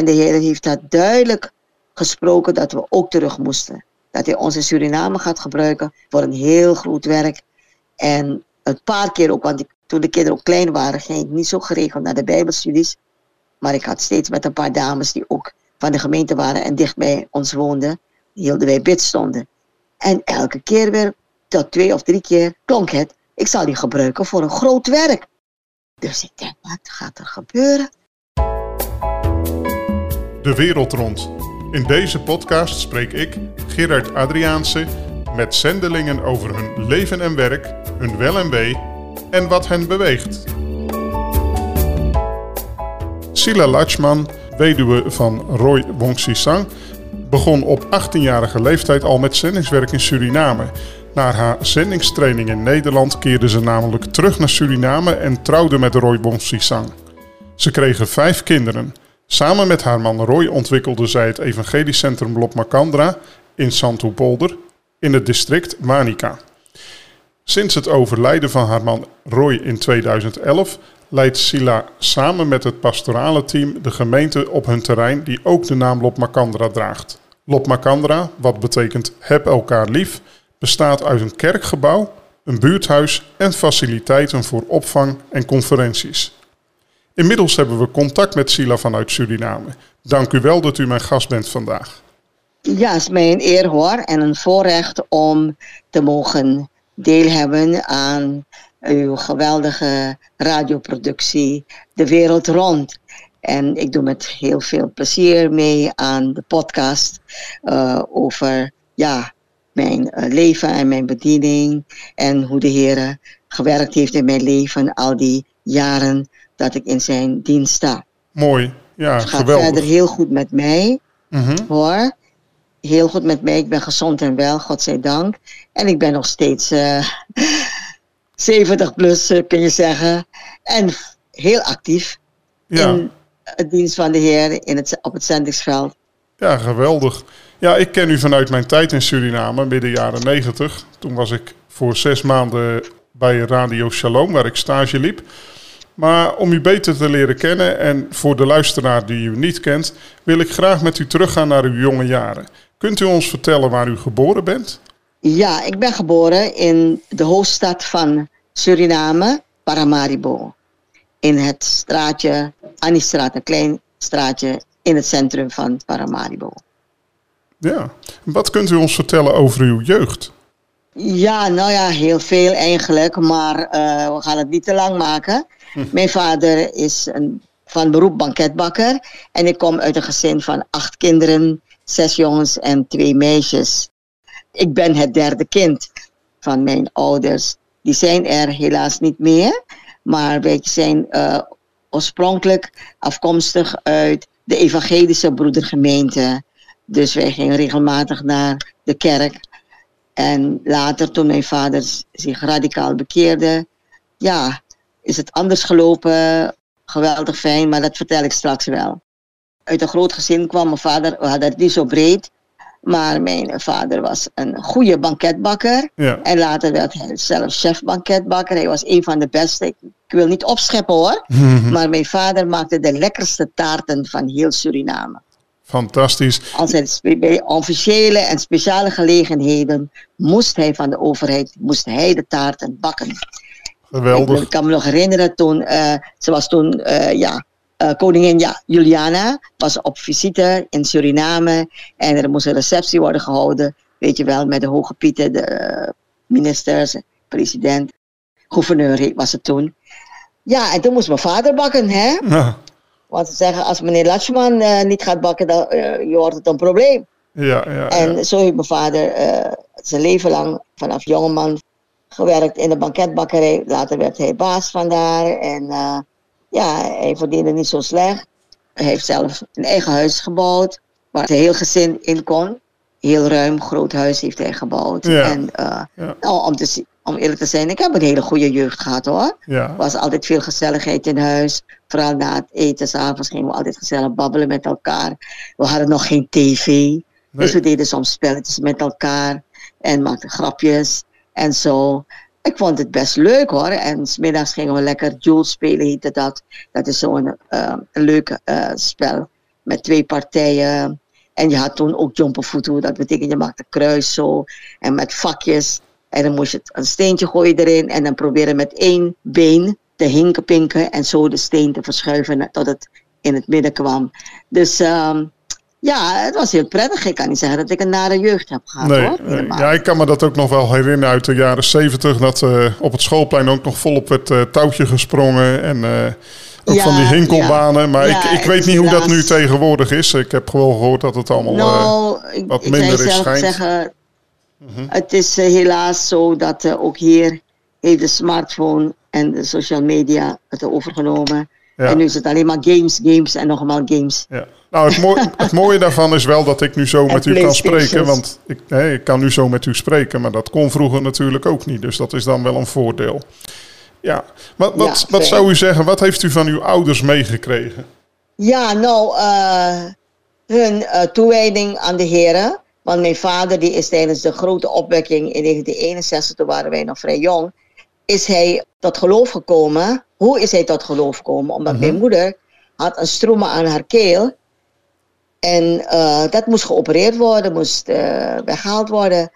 En de Heer heeft dat duidelijk gesproken dat we ook terug moesten. Dat hij ons in Suriname gaat gebruiken voor een heel groot werk. En een paar keer ook, want toen de kinderen ook klein waren, ging ik niet zo geregeld naar de Bijbelstudies. Maar ik had steeds met een paar dames die ook van de gemeente waren en dicht bij ons woonden, hielden wij bidstonden. En elke keer weer, tot twee of drie keer, klonk het, ik zal die gebruiken voor een groot werk. Dus ik denk, wat gaat er gebeuren? De wereld rond. In deze podcast spreek ik, Gerard Adriaanse, met zendelingen over hun leven en werk, hun wel en wee en wat hen beweegt. Sila Lachman, weduwe van Roy Wongsisang, begon op 18-jarige leeftijd al met zendingswerk in Suriname. Na haar zendingstraining in Nederland keerde ze namelijk terug naar Suriname en trouwde met Roy Wongsisang. Ze kregen vijf kinderen. Samen met haar man Roy ontwikkelde zij het Evangelisch Centrum Lop Macandra in Santopolder in het district Manica. Sinds het overlijden van haar man Roy in 2011 leidt Sila samen met het pastorale team de gemeente op hun terrein die ook de naam Lop Macandra draagt. Lop Macandra, wat betekent heb elkaar lief, bestaat uit een kerkgebouw, een buurthuis en faciliteiten voor opvang en conferenties. Inmiddels hebben we contact met Sila vanuit Suriname. Dank u wel dat u mijn gast bent vandaag. Ja, het is mij een eer hoor en een voorrecht om te mogen deel hebben aan uw geweldige radioproductie De Wereld Rond. En ik doe met heel veel plezier mee aan de podcast uh, over ja, mijn uh, leven en mijn bediening. En hoe de Heer gewerkt heeft in mijn leven al die jaren dat ik in zijn dienst sta. Mooi, ja, Het gaat geweldig. verder heel goed met mij, Mhm. hoor. Heel goed met mij. Ik ben gezond en wel, godzijdank. En ik ben nog steeds eh 70 plus, eh, kun je zeggen. En heel actief Ja, in het dienst van de Heer in het, op het zendingsveld. ja, geweldig. Ja, ik ken u vanuit mijn tijd in Suriname, midden jaren 90. Toen was ik voor zes maanden bij Radio Shalom, waar ik stage liep. Maar om u beter te leren kennen en voor de luisteraar die u niet kent, wil ik graag met u teruggaan naar uw jonge jaren. Kunt u ons vertellen waar u geboren bent? Ja, ik ben geboren in de hoofdstad van Suriname, Paramaribo. In het straatje, Anniestraat, een klein straatje in het centrum van Paramaribo. Ja. Wat kunt u ons vertellen over uw jeugd? Ja, nou ja, heel veel eigenlijk, maar eh, we gaan het niet te lang maken. Mijn vader is een, van beroep banketbakker en ik kom uit een gezin van acht kinderen, zes jongens en twee meisjes. Ik ben het derde kind van mijn ouders. Die zijn er helaas niet meer, maar wij zijn eh, oorspronkelijk afkomstig uit de evangelische broedergemeente. Dus wij gingen regelmatig naar de kerk. En later, toen mijn vader zich radicaal bekeerde, ja, is het anders gelopen. Geweldig fijn, maar dat vertel ik straks wel. Uit een groot gezin kwam mijn vader, we hadden het niet zo breed. Maar mijn vader was een goede banketbakker. Ja. En later werd hij zelf chef banketbakker. Hij was een van de beste. Ik, ik wil niet opscheppen hoor. Maar mijn vader maakte de lekkerste taarten van heel Suriname. Fantastisch. Als hij bij officiële en speciale gelegenheden moest hij van de overheid moest hij de taarten bakken. Geweldig. Ik kan me nog herinneren toen, eh, ze was toen, eh, ja, eh, koningin ja, Juliana was op visite in Suriname en er moest een receptie worden gehouden, weet je wel, met de hoge pieten, de ministers, president, gouverneur was het toen. Ja, en toen moest mijn vader bakken, hè? Ja, Want ze zeggen, als meneer Latschman niet gaat bakken, dan je wordt het een probleem. ja, ja. En ja. zo heeft mijn vader zijn leven lang vanaf jongeman gewerkt in de banketbakkerij. Later werd hij baas van daar. En eh, ja, hij verdiende niet zo slecht. Hij heeft zelf een eigen huis gebouwd, waar het heel gezin in kon. Heel ruim, groot huis heeft hij gebouwd. Ja. En eh, Ja. nou, om, te, om eerlijk te zijn, ik heb een hele goede jeugd gehad hoor. ja. Er was altijd veel gezelligheid in huis. Vooral na het eten, s'avonds gingen we altijd gezellig babbelen met elkaar. We hadden nog geen tv. Dus we deden soms spelletjes met elkaar. En maakten grapjes en zo. Ik vond het best leuk hoor. En smiddags gingen we lekker Jules spelen, heette dat. Dat is zo'n eh, een leuk eh, spel met twee partijen. En je had toen ook jumpervoetu, dat betekent je maakt een kruis zo. En met vakjes. En dan moest je een steentje gooien erin. En dan proberen met één been te hinken pinken. En zo de steen te verschuiven tot het in het midden kwam. Dus ehm, ja, het was heel prettig. Ik kan niet zeggen dat ik een nare jeugd heb gehad Nee, hoor. nee. Ja, ik kan me dat ook nog wel herinneren uit de jaren zeventig. Dat eh, op het schoolplein ook nog volop werd eh, touwtje gesprongen. En eh, ook Ja, van die hinkelbanen. Maar ja. ik, ik weet niet hoe dat nu tegenwoordig is. Ik heb gewoon gehoord dat het allemaal... Nou, ik, wat ik minder zou is, zelf schijnt. Mhm. zeggen, het is helaas zo dat ook hier heeft de smartphone en de social media het overgenomen. En nu is het alleen maar games, games en nogmaals games. Ja. Nou, het, mooi, het mooie daarvan is wel dat ik nu zo En met u kan spreken. Want ik, ik kan nu zo met u spreken, maar dat kon vroeger natuurlijk ook niet. Dus dat is dan wel een voordeel. Ja, wat, wat, Ja, wat zou u zeggen, wat heeft u van uw ouders meegekregen? Ja, nou, eh, hun eh, toewijding aan de heren. Want mijn vader die is tijdens de grote opwekking in 1961, toen waren wij nog vrij jong, is hij tot geloof gekomen. Hoe is hij tot geloof gekomen? Omdat mijn moeder had een stroom aan haar keel. En eh, dat moest geopereerd worden, moest eh, weggehaald worden.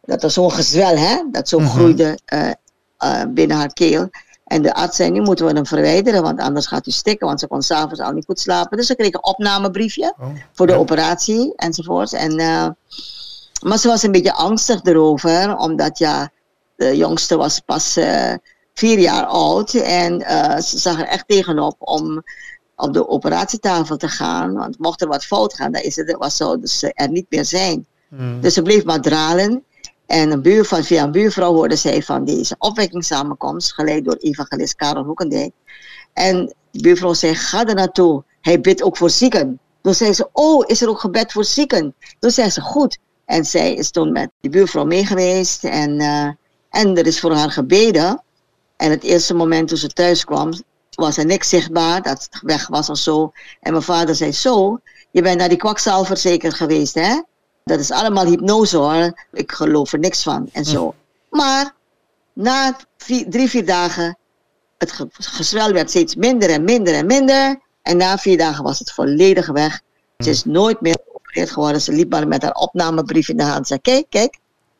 Dat was zo'n gezwel, hè? Dat zo groeide eh, binnen haar keel. En de arts zei, nu moeten we hem verwijderen, want anders gaat u stikken. Want ze kon s'avonds al niet goed slapen. Dus ze kreeg een opnamebriefje Oh, voor de ja. operatie enzovoort. En, maar ze was een beetje angstig erover, omdat ja, de jongste was pas vier jaar oud. En ze zag er echt tegenop om op de operatietafel te gaan. Want mocht er wat fout gaan, dan is het, was zo, dus ze er niet meer zijn. Hmm. Dus ze bleef maar dralen. En een buurvrouw, via een buurvrouw hoorde zij van deze opwekkingssamenkomst, geleid door evangelist Karel Hoekendijk. En de buurvrouw zei, ga er naartoe. Hij bidt ook voor zieken. Toen zei ze, oh, is er ook gebed voor zieken? Toen zei ze, goed. En zij is toen met die buurvrouw meegeweest en, eh, en er is voor haar gebeden. En het eerste moment toen ze thuis kwam, was er niks zichtbaar, dat het weg was of zo. En mijn vader zei, zo, je bent naar die kwakzalver zeker geweest, hè? Dat is allemaal hypnose hoor. Ik geloof er niks van en zo. Maar na vier- drie, vier dagen, het ge- gezwel werd steeds minder en minder en minder. En na vier dagen was het volledig weg. Ze is nooit meer geopereerd geworden. Ze liep maar met haar opnamebrief in de hand. Ze zei, kijk, kijk,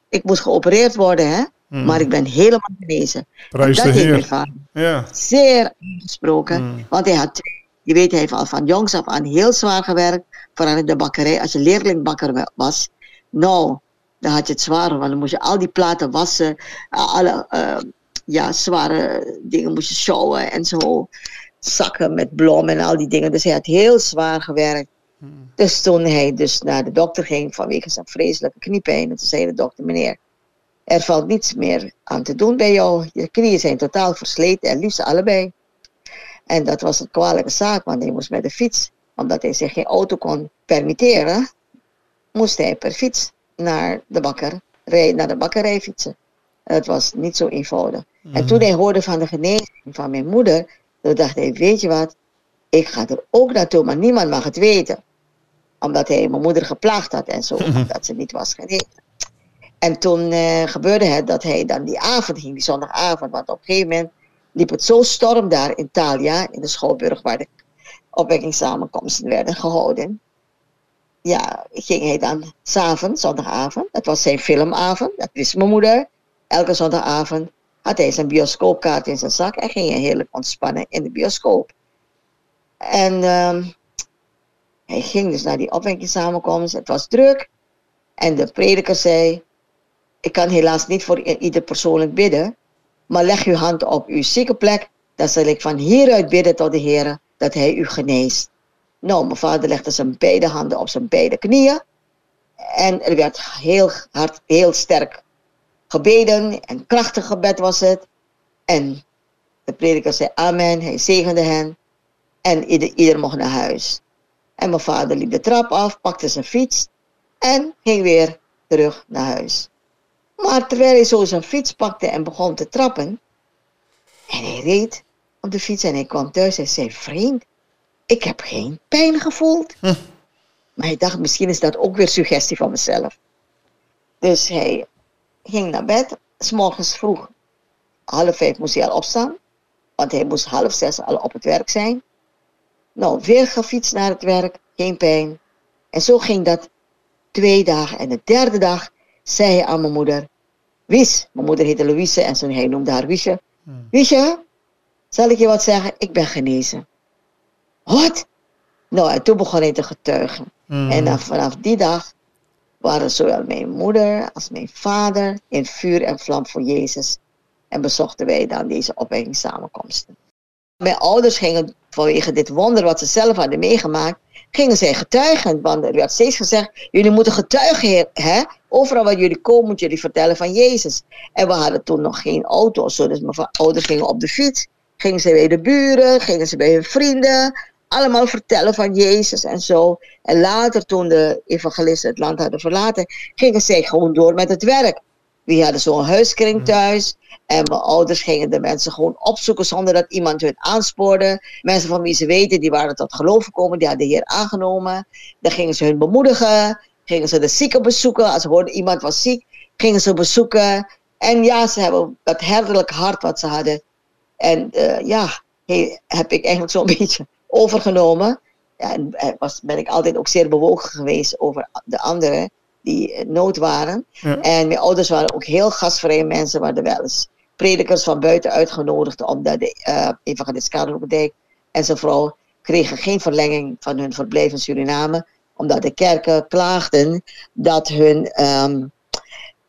ik moest geopereerd worden, hè. Maar ik ben helemaal genezen. Prijs en de dat heeft Ja, zeer aangesproken. Mm. Want hij had, je weet, hij heeft al van jongs af aan heel zwaar gewerkt. Vooral in de bakkerij. Als je leerlingbakker wa- was, nou, dan had je het zwaar. Want dan moest je al die platen wassen. Alle eh, ja, zware dingen moest je sjouwen en zo. Zakken met blom en al die dingen. Dus hij had heel zwaar gewerkt. Dus toen hij dus naar de dokter ging vanwege zijn vreselijke kniepijn. En toen zei de dokter, meneer, er valt niets meer aan te doen bij jou. Je knieën zijn totaal versleten en liefst allebei. En dat was een kwalijke zaak, want hij moest met de fiets. Omdat hij zich geen auto kon permitteren, moest hij per fiets naar de, bakker, naar de bakkerij fietsen. Het was niet zo eenvoudig. En toen hij hoorde van de genezing van mijn moeder, toen dacht hij, weet je wat, ik ga er ook naartoe, maar niemand mag het weten. Omdat hij mijn moeder geplaagd had en zo, omdat ze niet was genezen. En toen eh, gebeurde het dat hij dan die avond ging, die zondagavond, want op een gegeven moment liep het zo storm daar in Thalia, in de Schouwburg, waar de opwekkingssamenkomsten werden gehouden. Ja, ging hij dan s'avonds, zondagavond, dat was zijn filmavond, dat wist mijn moeder. Elke zondagavond had hij zijn bioscoopkaart in zijn zak en ging hij heerlijk ontspannen in de bioscoop. En ehm, hij ging dus naar die opwekkingssamenkomst, het was druk. En de prediker zei, ik kan helaas niet voor ieder persoonlijk bidden, maar leg uw hand op uw zieke plek, dan zal ik van hieruit bidden tot de Heer dat Hij u geneest. Nou, mijn vader legde zijn beide handen op zijn beide knieën en er werd heel hard, heel sterk gebeden en krachtig gebed was het. En de prediker zei amen, hij zegende hen en ieder, ieder mocht naar huis. En mijn vader liep de trap af, pakte zijn fiets en ging weer terug naar huis. Maar terwijl hij zo zijn fiets pakte en begon te trappen, en hij reed op de fiets en hij kwam thuis en zei: Vriend, ik heb geen pijn gevoeld. Maar hij dacht: Misschien is dat ook weer suggestie van mezelf. Dus hij ging naar bed, s morgens vroeg, half vijf moest hij al opstaan, want hij moest half zes al op het werk zijn. Nou, weer gefietst naar het werk. geen pijn. En zo ging dat twee dagen. En de derde dag zei hij aan mijn moeder, Wies, mijn moeder heette Louise en zo, hij noemde haar Wiesje. Hmm. Wiesje, zal ik je wat zeggen? Ik ben genezen. Wat? Nou, en toen begon hij te getuigen. Hmm. En dan, vanaf die dag waren zowel mijn moeder als mijn vader in vuur en vlam voor Jezus. En bezochten wij dan deze opwekkingssamenkomsten. Mijn ouders gingen vanwege dit wonder wat ze zelf hadden meegemaakt, gingen zij getuigen. Want er werd steeds gezegd, jullie moeten getuigen, hè? Overal waar jullie komen, moeten jullie vertellen van Jezus. En we hadden toen nog geen auto's, dus mijn ouders gingen op de fiets. Gingen ze bij de buren, gingen ze bij hun vrienden. Allemaal vertellen van Jezus en zo. En later, toen de evangelisten het land hadden verlaten, gingen zij gewoon door met het werk. We hadden zo'n huiskring mm. thuis. En mijn ouders gingen de mensen gewoon opzoeken zonder dat iemand hun aanspoorde. Mensen van wie ze weten, die waren tot geloof gekomen, die hadden de Heer aangenomen. Dan gingen ze hun bemoedigen, gingen ze de zieken bezoeken. Als ze hoorden iemand was ziek, gingen ze bezoeken. En ja, ze hebben dat herderlijk hart wat ze hadden. En uh, ja, heb ik eigenlijk zo'n beetje overgenomen. Ja, en eh, was, ben ik altijd ook zeer bewogen geweest over de anderen die nood waren. En mijn ouders waren ook heel gastvrije mensen, waar wel eens predikers van buiten uitgenodigd, omdat de uh, evangelist Karel en zijn vrouw kregen geen verlenging van hun verblijf in Suriname, omdat de kerken klaagden dat hun um,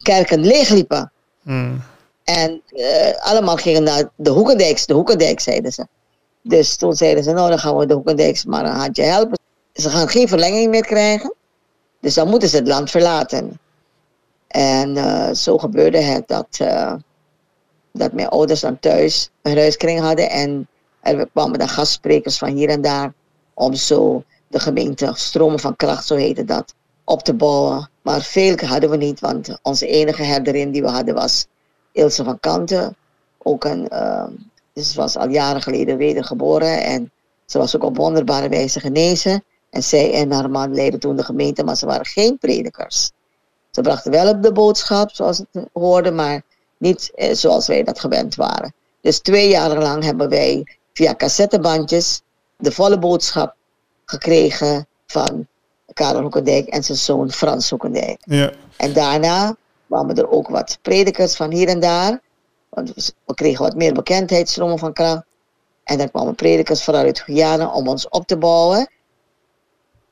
kerken leegliepen. Hmm. En uh, allemaal gingen naar de Hoekendijks, de Hoekendijk zeiden ze. Dus toen zeiden ze, nou dan gaan we de Hoekendijks maar een handje helpen. Ze gaan geen verlenging meer krijgen. Dus dan moeten ze het land verlaten. En uh, zo gebeurde het dat, uh, dat mijn ouders dan thuis een huiskring hadden. En er kwamen dan gastsprekers van hier en daar. Om zo de gemeente Stromen van Kracht, zo heette dat, op te bouwen. Maar veel hadden we niet, want onze enige herderin die we hadden was Ilse van Kanten. Ook een, dus was al jaren geleden wedergeboren en ze was ook op wonderbare wijze genezen. En zij en haar man leidden toen de gemeente, maar ze waren geen predikers. Ze brachten wel op de boodschap, zoals het hoorde, maar niet eh, zoals wij dat gewend waren. Dus twee jaar lang hebben wij via cassettebandjes de volle boodschap gekregen van Karel Hoekendijk en zijn zoon Frans Hoekendijk. Ja. En daarna kwamen er ook wat predikers van hier en daar. Want we kregen wat meer bekendheid, stromen van kracht. En dan kwamen predikers vooral uit Guyana om ons op te bouwen.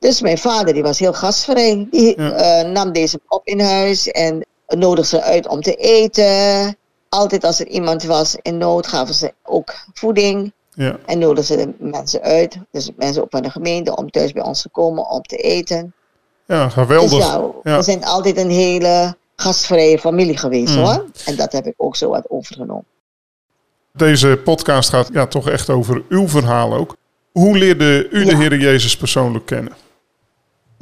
Dus mijn vader die was heel gastvrij. Die eh, nam deze op in huis en nodigde ze uit om te eten. Altijd als er iemand was in nood gaven ze ook voeding. Ja. En nodigden ze de mensen uit, dus mensen op van de gemeente, om thuis bij ons te komen om te eten. Ja, geweldig. Dus ja, we zijn altijd een hele gastvrije familie geweest mm. hoor. En dat heb ik ook zo wat overgenomen. Deze podcast gaat ja, toch echt over uw verhaal ook. Hoe leerde u de Heer Jezus persoonlijk kennen?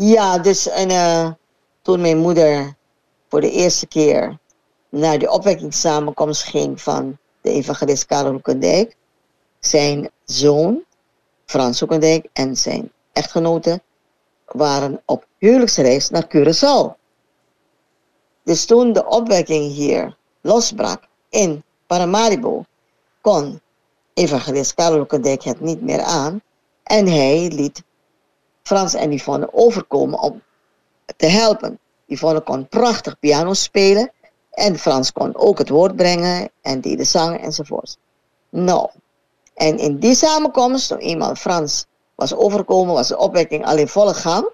Ja, dus en, uh, toen mijn moeder voor de eerste keer naar de opwekkingssamenkomst ging van de evangelist Karel Hoekendijk, zijn zoon, Frans Hoekendijk, en zijn echtgenote waren op huwelijksreis naar Curaçao. Dus toen de opwekking hier losbrak in Paramaribo, kon evangelist Karel Hoekendijk het niet meer aan en hij liet Frans en Yvonne overkomen om te helpen. Yvonne kon prachtig piano spelen en Frans kon ook het woord brengen en die de zang enzovoort. Nou, en in die samenkomst, toen eenmaal Frans was overkomen, was de opwekking al in volle gang,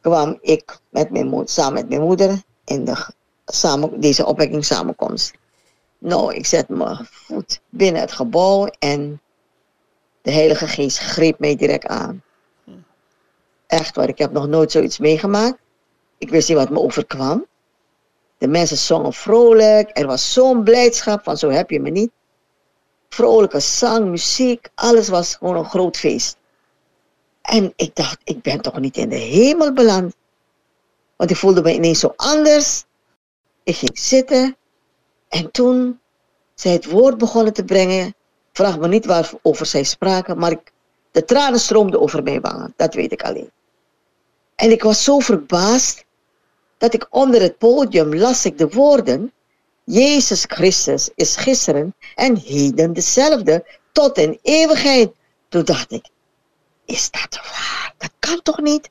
kwam ik met mijn samen met mijn moeder in de, samen, deze opwekking samenkomst. Nou, ik zet mijn voet binnen het gebouw en de Heilige Geest greep mij direct aan. Echt waar, ik heb nog nooit zoiets meegemaakt. Ik wist niet wat me overkwam. De mensen zongen vrolijk. Er was zo'n blijdschap van zo heb je me niet. Vrolijke zang, muziek, alles was gewoon een groot feest. En ik dacht, ik ben toch niet in de hemel beland. Want ik voelde me ineens zo anders. Ik ging zitten. En toen zij het woord begonnen te brengen. Vraag me niet waarover zij spraken. Maar ik, de tranen stroomden over mijn wangen. Dat weet ik alleen. En ik was zo verbaasd dat ik onder het podium las ik de woorden: Jezus Christus is gisteren en heden dezelfde tot in eeuwigheid. Toen dacht ik, is dat waar? Dat kan toch niet?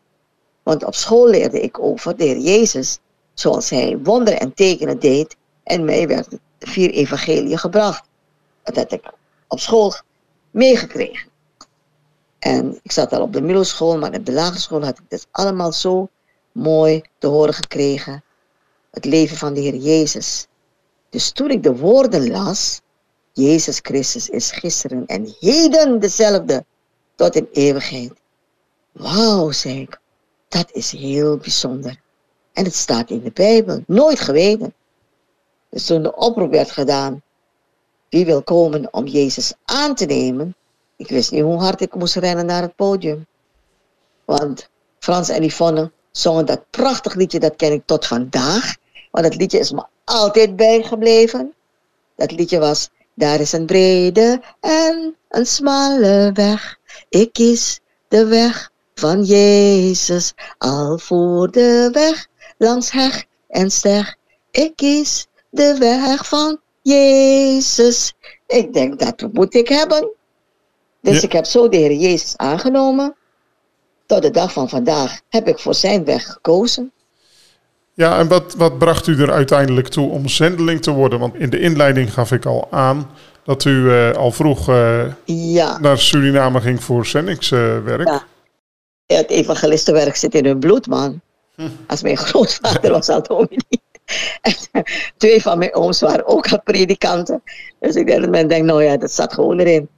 Want op school leerde ik over de Heer Jezus, zoals hij wonderen en tekenen deed. En mij werd vier evangelieën gebracht. Dat had ik op school meegekregen. En ik zat al op de middelschool, maar op de lagere school had ik dit allemaal zo mooi te horen gekregen. Het leven van de Heer Jezus. Dus toen ik de woorden las, Jezus Christus is gisteren en heden dezelfde tot in eeuwigheid. Wauw, zei ik, dat is heel bijzonder. En het staat in de Bijbel, nooit geweten. Dus toen de oproep werd gedaan, wie wil komen om Jezus aan te nemen, ik wist niet hoe hard ik moest rennen naar het podium. Want Frans en Yvonne zongen dat prachtig liedje, dat ken ik tot vandaag. Want dat liedje is me altijd bijgebleven. Dat liedje was, daar is een brede en een smalle weg. Ik kies de weg van Jezus, al voor de weg langs heg en steg. Ik kies de weg van Jezus. Ik denk, dat moet ik hebben. Dus ik heb zo de Heer Jezus aangenomen. Tot de dag van vandaag heb ik voor zijn weg gekozen. Ja, en wat, wat bracht u er uiteindelijk toe om zendeling te worden? Want in de inleiding gaf ik al aan dat u uh, al vroeg uh, ja. naar Suriname ging voor zendingswerk. Ja. Het evangelistenwerk zit in hun bloed, man. Hm. Als mijn grootvader was al dominee. Twee van mijn ooms waren ook al predikanten. Dus ik denk dat men denkt, nou ja, dat zat gewoon erin.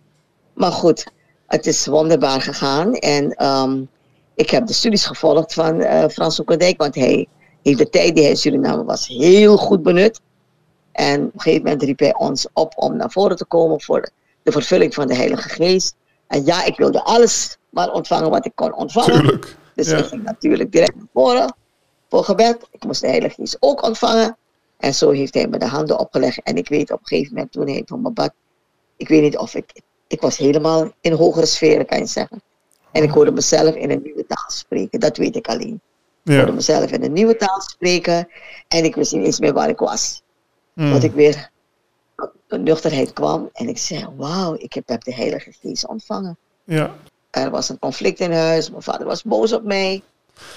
Maar goed, het is wonderbaar gegaan. En um, ik heb de studies gevolgd van uh, Frans Oekendijk, want hij heeft de tijd die hij in Suriname was heel goed benut. En op een gegeven moment riep hij ons op om naar voren te komen voor de vervulling van de Heilige Geest. En ja, ik wilde alles maar ontvangen wat ik kon ontvangen. Tuurlijk. Dus ik ging natuurlijk direct naar voren voor gebed. Ik moest de Heilige Geest ook ontvangen. En zo heeft hij me de handen opgelegd. En ik weet op een gegeven moment toen hij van mijn bad, ik weet niet of ik ik was helemaal in hogere sferen, kan je zeggen. En ik hoorde mezelf in een nieuwe taal spreken, dat weet ik alleen. Ik hoorde mezelf in een nieuwe taal spreken en ik wist niet eens meer waar ik was. Mm. Dat ik weer de nuchterheid kwam en ik zei, wauw, ik heb de Heilige Geest ontvangen. Ja. Er was een conflict in huis, mijn vader was boos op mij.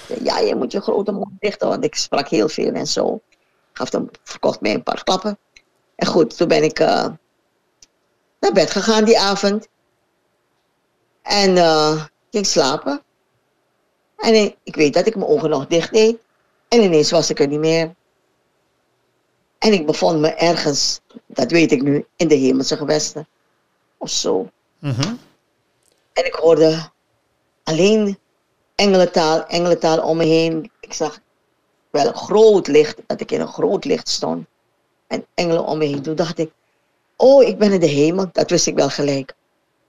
Zei, ja, je moet je grote mond dichten, want ik sprak heel veel en zo. Gaf hem, verkocht mij een paar klappen. En goed, toen ben ik uh, naar bed gegaan die avond. En uh, ging slapen. En ik, ik weet dat ik mijn ogen nog dicht deed. En ineens was ik er niet meer. En ik bevond me ergens, dat weet ik nu, in de hemelse gewesten. Of zo. Mhm. En ik hoorde alleen engelentaal, engelentaal om me heen. Ik zag wel een groot licht, dat ik in een groot licht stond. En engelen om me heen. Toen dacht ik, Oh, ik ben in de hemel. Dat wist ik wel gelijk.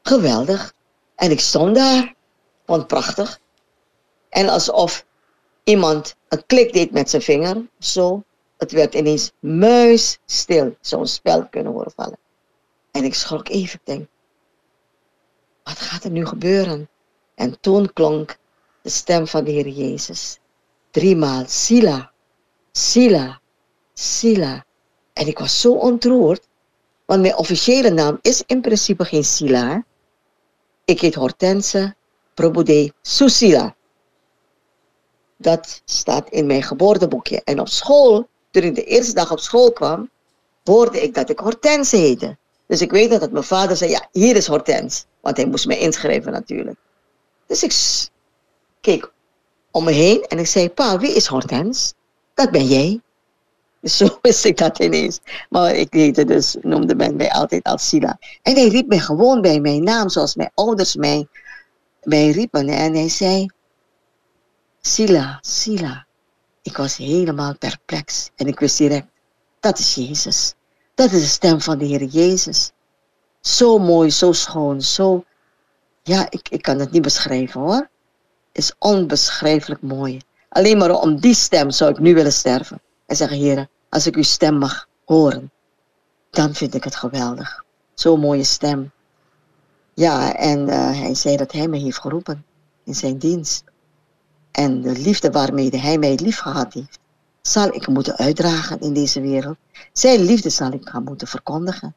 Geweldig. En ik stond daar. Vond prachtig. En alsof iemand een klik deed met zijn vinger. Zo. Het werd ineens muisstil. Zo'n spel kunnen horen vallen. En ik schrok even. Ik denk, wat gaat er nu gebeuren? En toen klonk de stem van de Heer Jezus. Driemaal, Sila, Sila, Sila. En ik was zo ontroerd. Want mijn officiële naam is in principe geen Sila. Ik heet Hortense Probude Susila. Dat staat in mijn geboorteboekje. En op school, toen ik de eerste dag op school kwam, hoorde ik dat ik Hortense heette. Dus ik weet dat mijn vader zei, ja, hier is Hortense. Want hij moest mij inschrijven natuurlijk. Dus ik keek om me heen en ik zei, pa, wie is Hortense? Dat ben jij. Zo wist ik dat ineens. Maar ik heette dus, noemde men mij altijd als Sila. En hij riep me gewoon bij mijn naam, zoals mijn ouders mij, mij riepen. En hij zei, Sila, Sila. Ik was helemaal perplex. En ik wist direct, dat is Jezus. Dat is de stem van de Heer Jezus. Zo mooi, zo schoon, zo... Ja, ik, ik kan het niet beschrijven hoor. Het is onbeschrijfelijk mooi. Alleen maar om die stem zou ik nu willen sterven. En zeggen, heren, als ik uw stem mag horen, dan vind ik het geweldig. Zo'n mooie stem. Ja, en uh, hij zei dat hij me heeft geroepen in zijn dienst. En de liefde waarmee hij mij lief gehad heeft, zal ik moeten uitdragen in deze wereld. Zijn liefde zal ik gaan moeten verkondigen.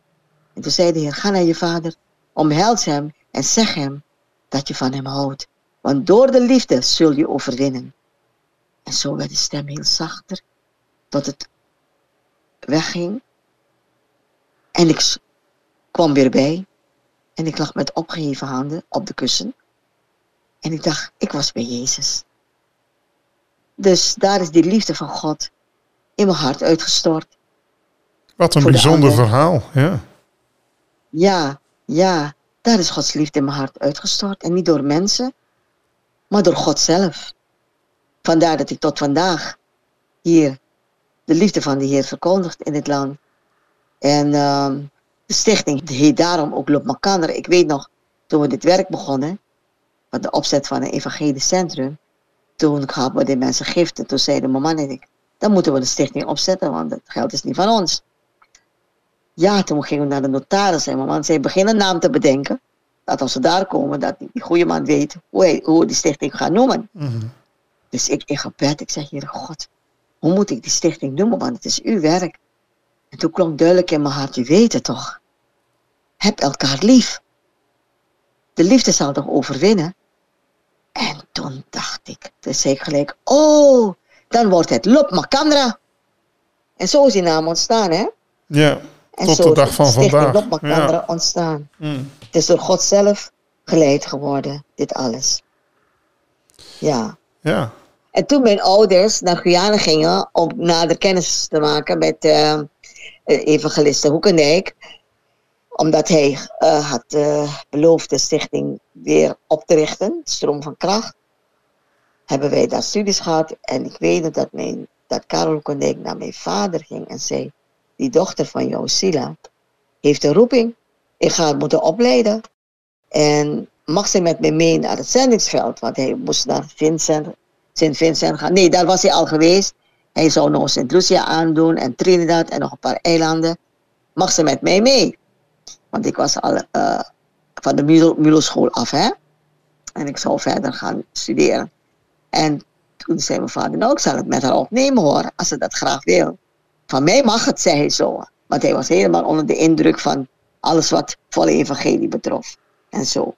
En toen zei de Heer, ga naar je vader, omhels hem en zeg hem dat je van hem houdt. Want door de liefde zul je overwinnen. En zo werd de stem heel zachter, tot het wegging. En ik kwam weer bij. En ik lag met opgeheven handen op de kussen. En ik dacht, ik was bij Jezus. Dus daar is die liefde van God in mijn hart uitgestort. Wat een bijzonder verhaal, ja. Ja, ja, daar is Gods liefde in mijn hart uitgestort. En niet door mensen, maar door God zelf. Vandaar dat ik tot vandaag hier de liefde van de Heer verkondigt in dit land. En uh, de stichting heet daarom ook Loop Makander. Ik weet nog, toen we dit werk begonnen, met de opzet van een evangelisch centrum, toen gaven we de mensen giften. Toen zeiden mijn man en ik, dan moeten we de stichting opzetten, want het geld is niet van ons. Ja, toen gingen we naar de notaris en mijn man zei, begin een naam te bedenken. Dat als we daar komen, dat die goede man weet hoe, hoe die stichting gaat noemen. Mhm. Dus ik in gebed, ik zeg, Heer God, hoe moet ik die stichting noemen, want het is uw werk. En toen klonk duidelijk in mijn hart, u weet het toch. Heb elkaar lief. De liefde zal toch overwinnen? En toen dacht ik, toen zei ik gelijk, oh, dan wordt het Lop Macandra. En zo is die naam ontstaan, hè? Ja, en tot de dag van vandaag. Lop Macandra ja. ontstaan. Mm. Het is door God zelf geleid geworden, dit alles. Ja. Ja. En toen mijn ouders naar Guyana gingen om nader kennis te maken met uh, evangeliste Hoekendijk, omdat hij uh, had beloofd de stichting weer op te richten, Stroom van Kracht, hebben wij daar studies gehad. En ik weet dat, mijn, dat Karel Hoekendijk naar mijn vader ging en zei, die dochter van jou, Sila, heeft een roeping. Ik ga het moeten opleiden. En mag ze met me mee naar het zendingsveld, want hij moest naar Vincent Sint Vincent gaan. Nee, daar was hij al geweest. Hij zou nog Sint Lucia aandoen en Trinidad en nog een paar eilanden. Mag ze met mij mee? Want ik was al uh, van de Muloschool af, hè? En ik zou verder gaan studeren. En toen zei mijn vader, nou, ik zal het met haar opnemen hoor, als ze dat graag wil. Van mij mag het, zei hij zo. Want hij was helemaal onder de indruk van alles wat volle evangelie betrof. En zo.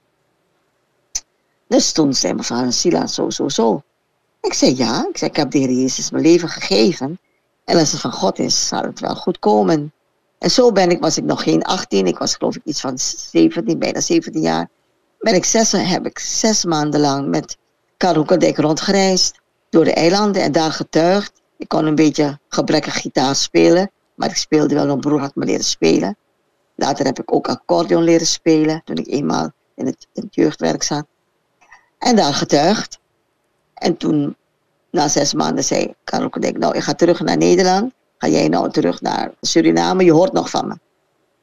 Dus toen zei mijn vader, Sila, zo, zo, zo. Ik zei ja. Ik zei, ik heb de Heer Jezus mijn leven gegeven. En als het van God is, zal het wel goed komen. En zo ben ik, was ik nog geen 18. Ik was geloof ik iets van 17, bijna 17 jaar. Ben ik zes, heb ik zes maanden lang met Karel Hoekendijk rondgereisd. Door de eilanden en daar getuigd. Ik kon een beetje gebrekkig gitaar spelen. Maar ik speelde wel, mijn broer had me leren spelen. Later heb ik ook accordeon leren spelen. Toen ik eenmaal in het, in het jeugdwerk zat. En daar getuigd. En toen, na zes maanden, zei Karel denk nou, ik ga terug naar Nederland. Ga jij nou terug naar Suriname? Je hoort nog van me.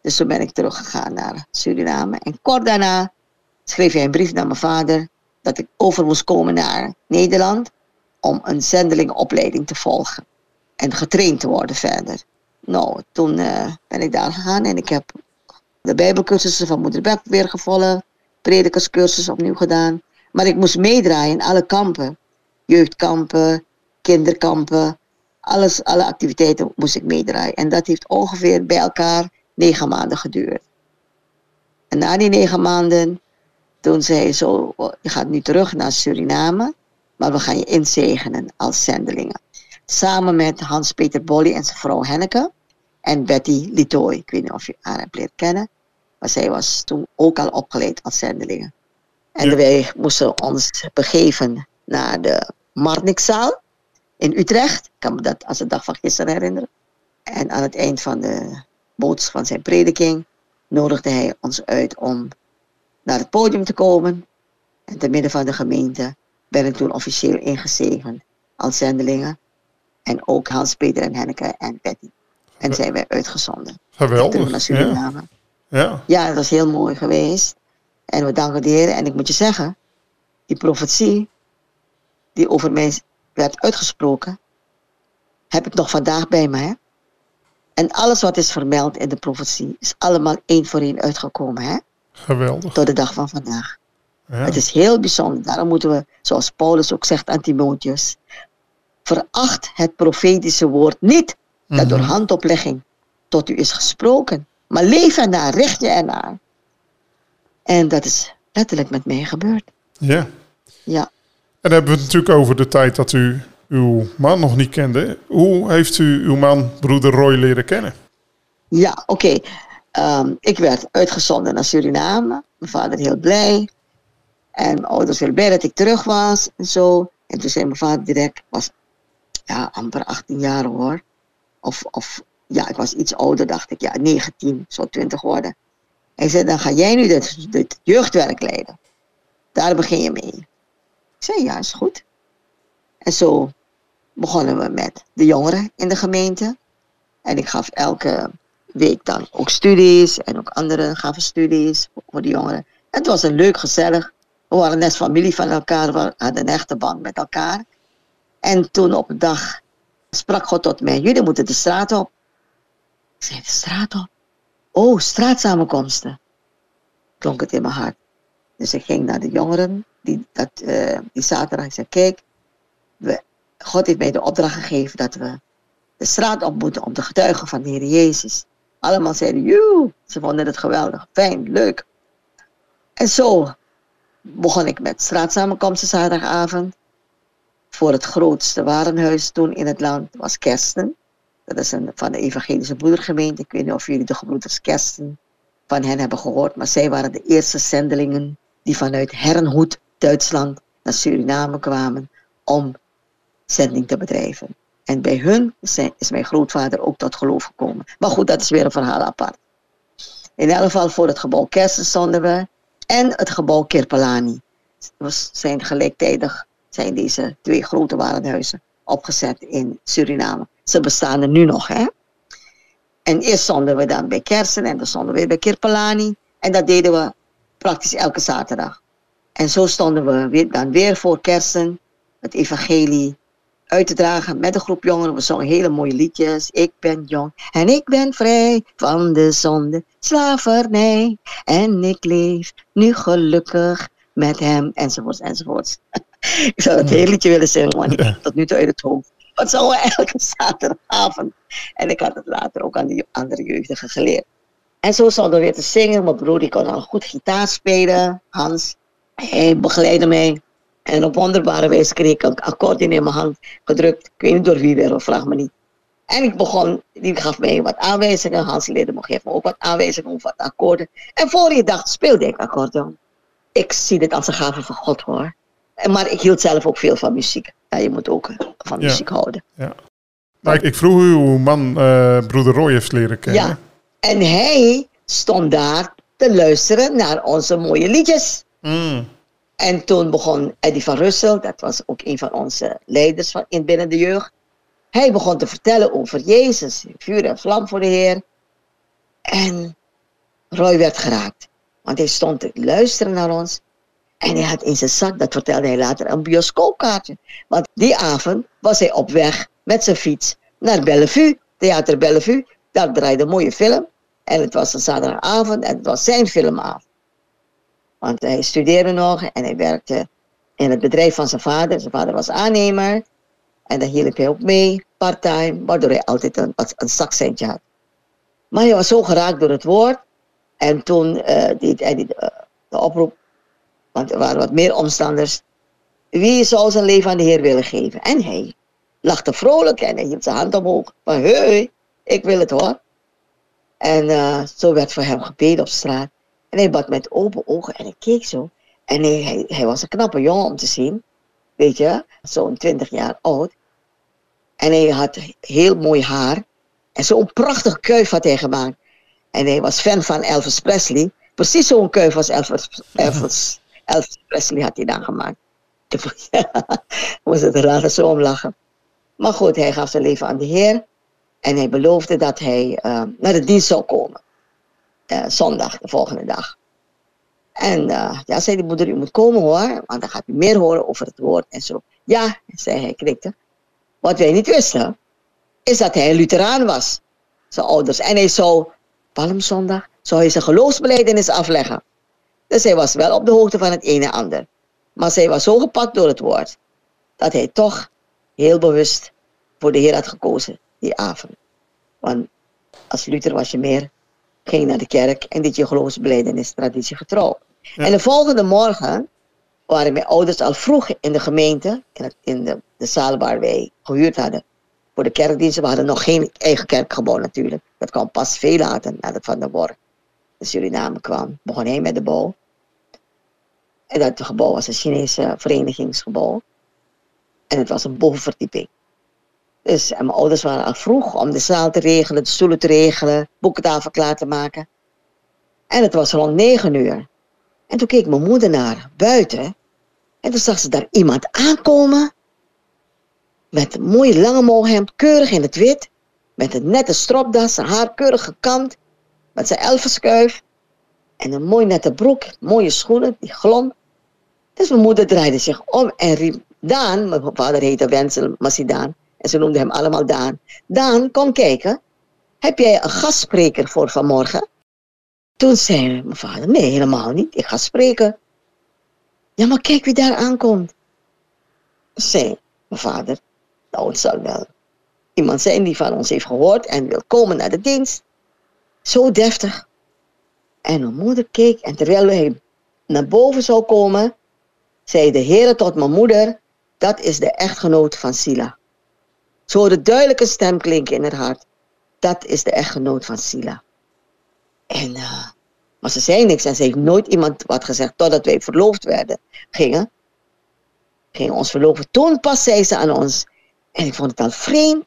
Dus toen ben ik teruggegaan naar Suriname. En kort daarna schreef hij een brief naar mijn vader dat ik over moest komen naar Nederland om een zendelingopleiding te volgen en getraind te worden verder. Nou, toen uh, ben ik daar gegaan en ik heb de bijbelcursussen van moeder Beb weer gevolgd, predikerscursus opnieuw gedaan. Maar ik moest meedraaien in alle kampen jeugdkampen, kinderkampen, alles, alle activiteiten moest ik meedraaien. En dat heeft ongeveer bij elkaar negen maanden geduurd. En na die negen maanden, toen zei zo, je gaat nu terug naar Suriname, maar we gaan je inzegenen als zendelingen. Samen met Hans-Peter Bolly en zijn vrouw Henneke en Betty Litoy. Ik weet niet of je haar hebt leren kennen, maar zij was toen ook al opgeleid als zendelingen. En wij moesten ons begeven naar de Marnixzaal in Utrecht. Ik kan me dat als de dag van gisteren herinneren. En aan het eind van de boodschap van zijn prediking nodigde hij ons uit om naar het podium te komen. En te midden van de gemeente ik toen officieel ingezegend als zendelingen. En ook Hans, Peter en Henneke en Betty. En zijn wij uitgezonden. Geweldig. Naar Suriname. Ja. ja. ja, dat was heel mooi geweest. En we danken de Heer. En ik moet je zeggen, die profetie die over mij werd uitgesproken, heb ik nog vandaag bij me. Hè? En alles wat is vermeld in de profetie is allemaal één voor één uitgekomen. Hè? Geweldig. Tot de dag van vandaag. Ja. Het is heel bijzonder. Daarom moeten we, zoals Paulus ook zegt aan Timotheus, veracht het profetische woord niet, dat door mhm. handoplegging tot u is gesproken. Maar leef ernaar, richt je ernaar. En dat is letterlijk met mij gebeurd. Ja. Ja. En dan hebben we het natuurlijk over de tijd dat u uw man nog niet kende. Hoe heeft u uw man, broeder Roy, leren kennen? Ja, oké. Ehm, ik werd uitgezonden naar Suriname. Mijn vader heel blij. En mijn ouders heel blij dat ik terug was en zo. En toen zei mijn vader direct, was ja, amper 18 jaar hoor. Of, of ja, ik was iets ouder, dacht ik. Ja, 19, zo 20 worden. Hij zei, dan ga jij nu dit jeugdwerk leiden. Daar begin je mee. Zei, ja, is goed. En zo begonnen we met de jongeren in de gemeente. En ik gaf elke week dan ook studies. En ook anderen gaven studies voor de jongeren. Het was een leuk, gezellig. We waren net familie van elkaar. We hadden een echte band met elkaar. En toen op een dag sprak God tot mij. Jullie moeten de straat op. Ik zei, de straat op? Oh, straatsamenkomsten. Klonk het in mijn hart. Dus ik ging naar de jongeren die, dat, uh, die zaterdag. Ik zei, kijk, we, God heeft mij de opdracht gegeven dat we de straat op moeten om te getuigen van de Heer Jezus. Allemaal zeiden, joe, ze vonden het geweldig, fijn, leuk. En zo begon ik met straatsamenkomsten zaterdagavond. Voor het grootste warenhuis toen in het land was Kersten. Dat is een, van de evangelische broedergemeente. Ik weet niet of jullie de gebroeders Kersten van hen hebben gehoord. Maar zij waren de eerste zendelingen die vanuit Herrenhoed, Duitsland, naar Suriname kwamen om zending te bedrijven. En bij hun is mijn grootvader ook tot geloof gekomen. Maar goed, dat is weer een verhaal apart. In elk geval voor het gebouw Kersen stonden we. En het gebouw Kirpelani. We zijn gelijktijdig zijn deze twee grote warenhuizen opgezet in Suriname. Ze bestaan er nu nog, hè. En eerst stonden we dan bij Kersen en dan stonden we weer bij Kirpelani. En dat deden we praktisch elke zaterdag. En zo stonden we weer, dan weer voor Kersen, het evangelie uit te dragen met een groep jongeren. We zongen hele mooie liedjes. Ik ben jong en ik ben vrij van de zonde, slavernij. En ik leef nu gelukkig met hem, enzovoorts, enzovoorts. ik zou het hele liedje willen zingen, maar niet tot nu toe uit het hoofd. Wat zongen we elke zaterdagavond. En ik had het later ook aan de andere jeugdigen geleerd. En zo zouden we weer te zingen. Mijn broer die kon al goed gitaar spelen, Hans. Hij begeleidde mij. En op wonderbare wijze kreeg ik een accordeon in mijn hand gedrukt. Ik weet niet door wie weer, vraag me niet. En ik begon, die gaf mij wat aanwijzingen. Hans leerde me geven ook wat aanwijzingen over wat akkoorden. En voor je dag speelde ik accordeon. Ik zie dit als een gave van God hoor. Maar ik hield zelf ook veel van muziek. Ja, je moet ook van muziek houden. Ja. Maar ik, ik vroeg u hoe man uh, broeder Roy heeft leren kennen. Ja, en hij stond daar te luisteren naar onze mooie liedjes. Mm. En toen begon Eddie van Russel, dat was ook een van onze leiders van, in binnen de jeugd. Hij begon te vertellen over Jezus, vuur en vlam voor de Heer. En Roy werd geraakt, want hij stond te luisteren naar ons. En hij had in zijn zak, dat vertelde hij later, een bioscoopkaartje. Want die avond was hij op weg met zijn fiets naar Bellevue, Theater Bellevue. Daar draaide een mooie film. En het was een zaterdagavond en het was zijn filmavond. Want hij studeerde nog en hij werkte in het bedrijf van zijn vader. Zijn vader was aannemer. En daar hielp hij ook mee, part-time, waardoor hij altijd een, een zakcentje had. Maar hij was zo geraakt door het woord. En toen uh, deed hij de, de, oproep, want er waren wat meer omstanders. Wie zou zijn leven aan de Heer willen geven? En hij lachte vrolijk en hij hield zijn hand omhoog. Van, hey, ik wil het hoor. En uh, zo werd voor hem gebeden op straat. En hij bad met open ogen en ik keek zo. En hij, hij, was een knappe jongen om te zien. Weet je, zo'n 20 jaar oud. En hij had heel mooi haar. En zo'n prachtige kuif had hij gemaakt. En hij was fan van Elvis Presley. Precies zo'n kuif als Elvis, Elvis, Elvis Presley had hij dan gemaakt. Moest het raar zo om lachen. Maar goed, hij gaf zijn leven aan de Heer. En hij beloofde dat hij uh, naar de dienst zou komen. Uh, zondag, de volgende dag. En uh, ja, zei de moeder, u moet komen hoor, want dan gaat u meer horen over het woord en zo. Ja, zei hij, knikte. Wat wij niet wisten, is dat hij een Lutheraan was, zijn ouders. En hij zou, Palmzondag, zou hij zijn geloofsbeleidenis afleggen. Dus hij was wel op de hoogte van het ene en ander. Maar zij was zo gepakt door het woord, dat hij toch heel bewust voor de Heer had gekozen die avond. Want als Luther was je meer, ging naar de kerk en dit je geloofsbeleidenis traditie getrouw. En de volgende morgen waren mijn ouders al vroeg in de gemeente, in, het, in de, de zaal waar wij gehuurd hadden voor de kerkdiensten. We hadden nog geen eigen kerkgebouw natuurlijk. Dat kwam pas veel later, nadat Van der Borg in Suriname kwam. Begon hij met de bouw. En dat gebouw was een Chinese verenigingsgebouw. En het was een bovenverdieping. Dus en mijn ouders waren al vroeg om de zaal te regelen, de stoelen te regelen, boekentafel klaar te maken. En het was rond negen uur. En toen keek mijn moeder naar buiten. En toen zag ze daar iemand aankomen. Met een mooi lange molhemd, keurig in het wit. Met een nette stropdas, haar keurig gekamd. Met zijn elfenskuif. En een mooi nette broek, mooie schoenen, die glom. Dus mijn moeder draaide zich om en riep Daan, mijn vader heette Wensel Massidaan. En ze noemden hem allemaal Daan. Daan, kom kijken. Heb jij een gastspreker voor vanmorgen? Toen zei mijn vader, nee, helemaal niet. Ik ga spreken. Ja, maar kijk wie daar aankomt. Zei mijn vader, nou, het zal wel iemand zijn die van ons heeft gehoord en wil komen naar de dienst. Zo deftig. En mijn moeder keek en terwijl hij naar boven zou komen, zei de Heer tot mijn moeder, dat is de echtgenoot van Sila. Zo hoorde duidelijke stem klinken in haar hart. Dat is de echtgenoot van Sila. En, uh, maar ze zei niks en ze heeft nooit iemand wat gezegd totdat wij verloofd werden. Gingen. Gingen ons verloven. Toen pas zei ze aan ons. En ik vond het al vreemd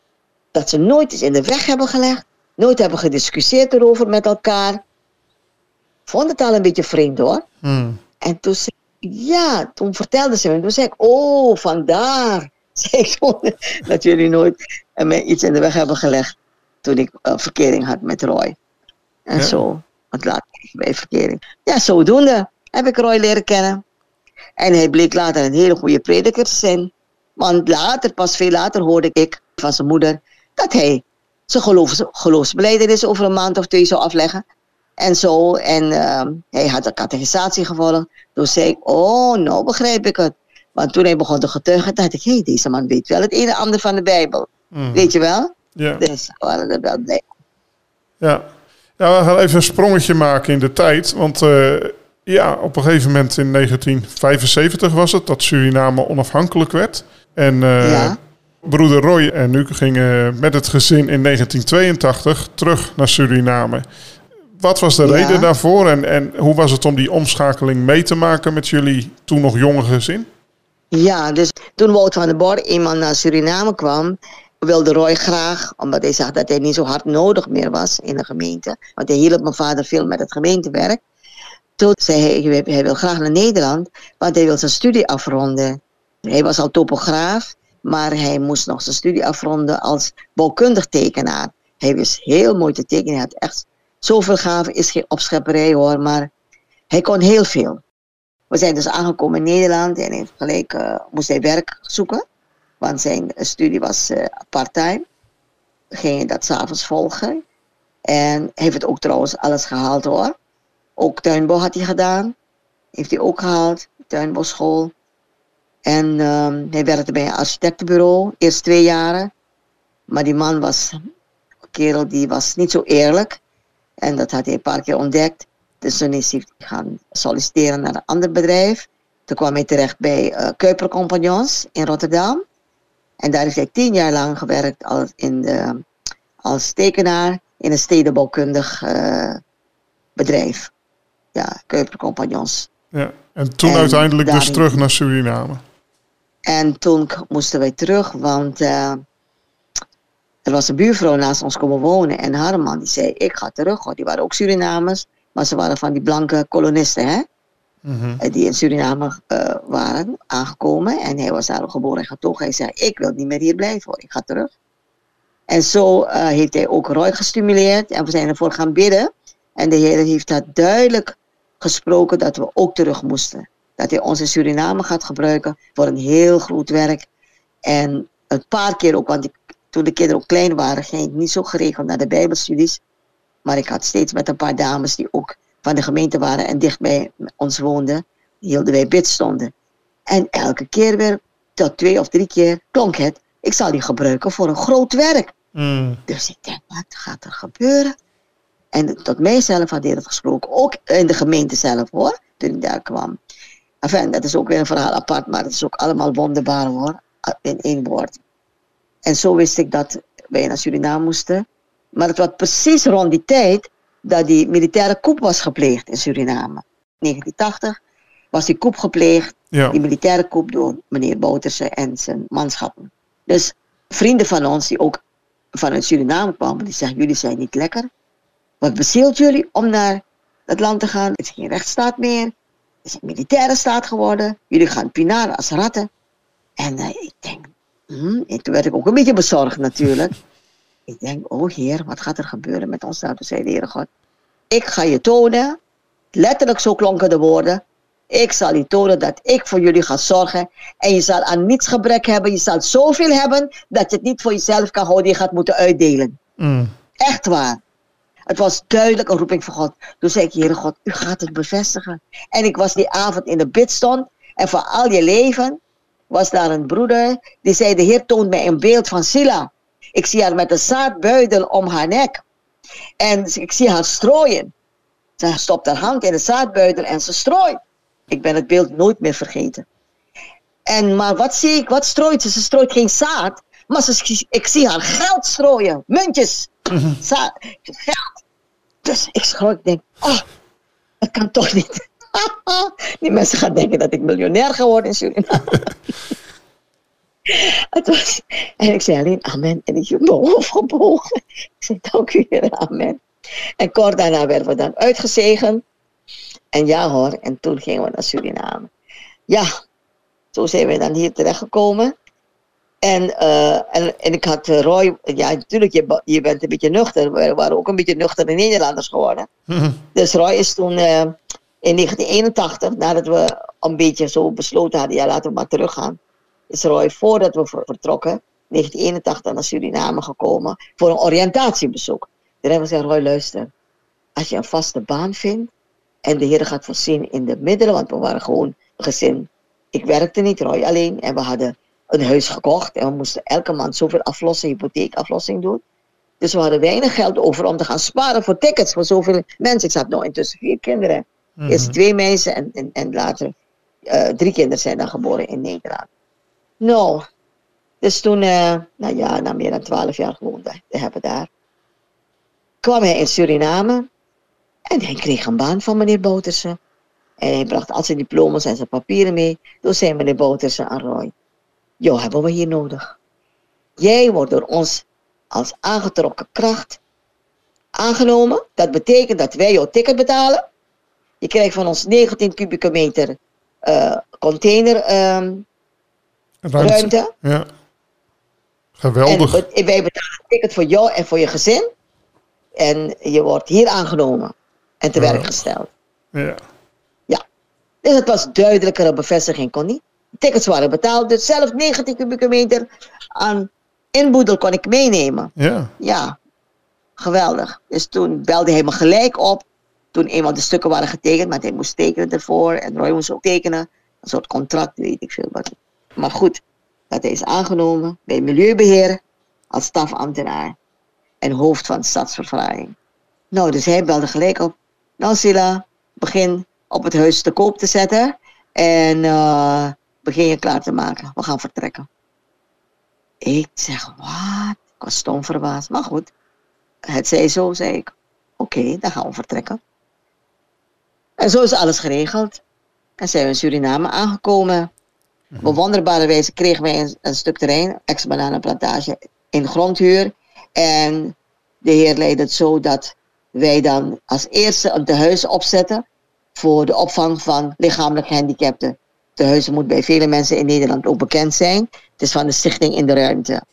dat ze nooit eens in de weg hebben gelegd. Nooit hebben gediscussieerd erover met elkaar. Ik vond het al een beetje vreemd hoor. Hmm. En toen zei ja, toen vertelde ze me. Toen zei ik, oh, vandaar. Ik dat jullie nooit mij iets in de weg hebben gelegd. Toen ik uh, verkering had met Roy. En zo. Want later bij verkering. Ja, zodoende heb ik Roy leren kennen. En hij bleek later een hele goede prediker te zijn. Want later, pas veel later, hoorde ik van zijn moeder dat hij zijn geloofs, geloofsbeleidenis over een maand of twee zou afleggen. En zo. En uh, hij had een catechisatie gevolgd. Toen zei ik, oh, nou begrijp ik het. Want toen hij begon te getuigen, dacht ik, hé, hey, deze man weet wel het een en ander van de Bijbel. Mm. Weet je wel? Ja. Dus we waren er wel blij. Ja. ja, we gaan even een sprongetje maken in de tijd. Want uh, ja, op een gegeven moment in 1975 was het dat Suriname onafhankelijk werd. En uh, ja. broeder Roy en u gingen met het gezin in 1982 terug naar Suriname. Wat was de reden daarvoor en, en hoe was het om die omschakeling mee te maken met jullie toen nog jonge gezin? Ja, dus toen Wouter van der Bor eenmaal naar Suriname kwam, wilde Roy graag, omdat hij zag dat hij niet zo hard nodig meer was in de gemeente, want hij hielp mijn vader veel met het gemeentewerk. Toen zei hij, hij wil graag naar Nederland, want hij wil zijn studie afronden. Hij was al topograaf, maar hij moest nog zijn studie afronden als bouwkundig tekenaar. Hij wist heel mooi te tekenen, hij had echt Zoveel gaven is geen opschepperij hoor, maar hij kon heel veel. We zijn dus aangekomen in Nederland en heeft gelijk uh, moest hij werk zoeken. Want zijn studie was uh, part-time. Ging dat s'avonds volgen. En heeft het ook trouwens alles gehaald hoor. Ook tuinbouw had hij gedaan. Heeft hij ook gehaald. Tuinbouwschool. En um, hij werkte bij een architectenbureau. Eerst twee jaren. Maar die man was, kerel die was niet zo eerlijk. En dat had hij een paar keer ontdekt. Dus toen is hij gaan solliciteren naar een ander bedrijf. Toen kwam hij terecht bij uh, Kuiper Compagnons in Rotterdam. En daar heeft hij tien jaar lang gewerkt als, in de, als tekenaar in een stedenbouwkundig uh, bedrijf. Ja, Kuiper Compagnons. Ja, en toen uiteindelijk dus terug naar Suriname. En toen moesten wij terug, want uh, er was een buurvrouw naast ons komen wonen en haar man die zei, ik ga terug. Hoor. Die waren ook Surinamers, maar ze waren van die blanke kolonisten, hè? Mhm. Die in Suriname uh, waren aangekomen. En hij was daar geboren en getogen. Hij zei, ik wil niet meer hier blijven hoor, ik ga terug. En zo uh, heeft hij ook Roy gestimuleerd en we zijn ervoor gaan bidden. En de Heer heeft dat duidelijk gesproken dat we ook terug moesten. Dat hij ons in Suriname gaat gebruiken voor een heel groot werk. En een paar keer ook, want ik toen de kinderen ook klein waren, ging ik niet zo geregeld naar de Bijbelstudies. Maar ik had steeds met een paar dames die ook van de gemeente waren en dicht bij ons woonden, hielden wij bidstonden. En elke keer weer, tot twee of drie keer, klonk het, ik zal die gebruiken voor een groot werk. Mm. Dus ik denk, wat gaat er gebeuren? En tot mijzelf had hij dat gesproken, ook in de gemeente zelf hoor. toen ik daar kwam. Enfin, dat is ook weer een verhaal apart, maar het is ook allemaal wonderbaar hoor, in één woord. En zo wist ik dat wij naar Suriname moesten. Maar het was precies rond die tijd dat die militaire coup was gepleegd in Suriname. 1980 was die coup gepleegd, die militaire coup door meneer Bouterse en zijn manschappen. Dus vrienden van ons die ook vanuit Suriname kwamen, die zeggen, jullie zijn niet lekker. Wat bezielt jullie om naar dat land te gaan? Het is geen rechtsstaat meer. Het is een militaire staat geworden. Jullie gaan pinaren als ratten. En uh, ik denk, hmm, en toen werd ik ook een beetje bezorgd natuurlijk. Ik denk, oh heer, wat gaat er gebeuren met ons? Nou, toen zei de Heer God, ik ga je tonen, letterlijk zo klonken de woorden, ik zal je tonen dat ik voor jullie ga zorgen. En je zal aan niets gebrek hebben. Je zal zoveel hebben dat je het niet voor jezelf kan houden. Je gaat moeten uitdelen. Mm. Echt waar. Het was duidelijk een roeping van God. Toen zei ik, Heere God, u gaat het bevestigen. En ik was die avond in de bidstond. En voor al je leven was daar een broeder. Die zei, de Heer toont mij een beeld van Sila. Ik zie haar met een zaadbuidel om haar nek. En ik zie haar strooien. Ze stopt haar hand in de zaadbuidel en ze strooit. Ik ben het beeld nooit meer vergeten. En, maar wat zie ik? Wat strooit ze? Ze strooit geen zaad. Maar ze, ik zie haar geld strooien. Muntjes. Mhm. Zaad, geld. Dus ik schrok. Ik denk, oh, dat kan toch niet. Die mensen gaan denken dat ik miljonair geworden in Suriname. Het was, en ik zei alleen amen. En ik heb mijn hoofd gebogen. Ik zei dank u heer, amen. En kort daarna werden we dan uitgezegend. En ja hoor, en toen gingen we naar Suriname. Ja, zo zijn we dan hier terechtgekomen. En, uh, en, en ik had eh, Roy, ja natuurlijk, je, je bent een beetje nuchter. We waren ook een beetje nuchtere Nederlanders geworden. Mhm. Dus Roy is toen uh, in 1981, nadat we een beetje zo besloten hadden, ja laten we maar teruggaan. Is Roy voordat we vertrokken, 1981 naar Suriname gekomen voor een oriëntatiebezoek. Daar hebben we gezegd, Roy luister, als je een vaste baan vindt, en de Heer gaat voorzien in de middelen, want we waren gewoon gezin. Ik werkte niet, Roy alleen. En we hadden een huis gekocht. En we moesten elke maand zoveel aflossen, hypotheekaflossing doen. Dus we hadden weinig geld over om te gaan sparen voor tickets voor zoveel mensen. Ik had nog intussen vier kinderen. Mm Eerst twee meisjes en, en, en later uh, drie kinderen zijn dan geboren in Nederland. Nou, dus toen, uh, nou ja, na meer dan twaalf jaar gewoond hebben daar. Kwam hij in Suriname. En hij kreeg een baan van meneer Boutersen. En hij bracht al zijn diploma's en zijn papieren mee. Toen zei meneer Boutersen aan Roy, jou hebben we hier nodig. Jij wordt door ons als aangetrokken kracht aangenomen. Dat betekent dat wij jouw ticket betalen. Je krijgt van ons 19 kubieke meter uh, container ehm, ruimte. Ja. Geweldig. En wij betalen een ticket voor jou en voor je gezin. En je wordt hier aangenomen en te werk gesteld. Ja. Ja. Dus het was duidelijkere bevestiging, kon niet. Tickets waren betaald, dus zelfs 90 kubieke meter aan inboedel kon ik meenemen. Ja. Ja. Geweldig. Dus toen belde hij me gelijk op. Toen eenmaal de stukken waren getekend, maar hij moest tekenen ervoor. En Roy moest ook tekenen. Een soort contract, weet ik veel wat. Maar goed, dat is aangenomen bij Milieubeheer als stafambtenaar en hoofd van stadsverfraaiing. Nou, dus hij belde gelijk op. Nou Sila, begin op het huis te koop te zetten. En uh, begin je klaar te maken. We gaan vertrekken. Ik zeg, wat? Ik was stom verbaasd. Maar goed, het zei zo, zei ik. Oké, dan gaan we vertrekken. En zo is alles geregeld. En zijn we in Suriname aangekomen. Op wonderbare wijze kregen wij een, stuk terrein, ex-bananenplantage, in grondhuur. En de heer leidde het zo dat wij dan als eerste een tehuis opzetten voor de opvang van lichamelijk gehandicapten. Tehuizen moet bij vele mensen in Nederland ook bekend zijn. Het is van de Stichting in de Ruimte.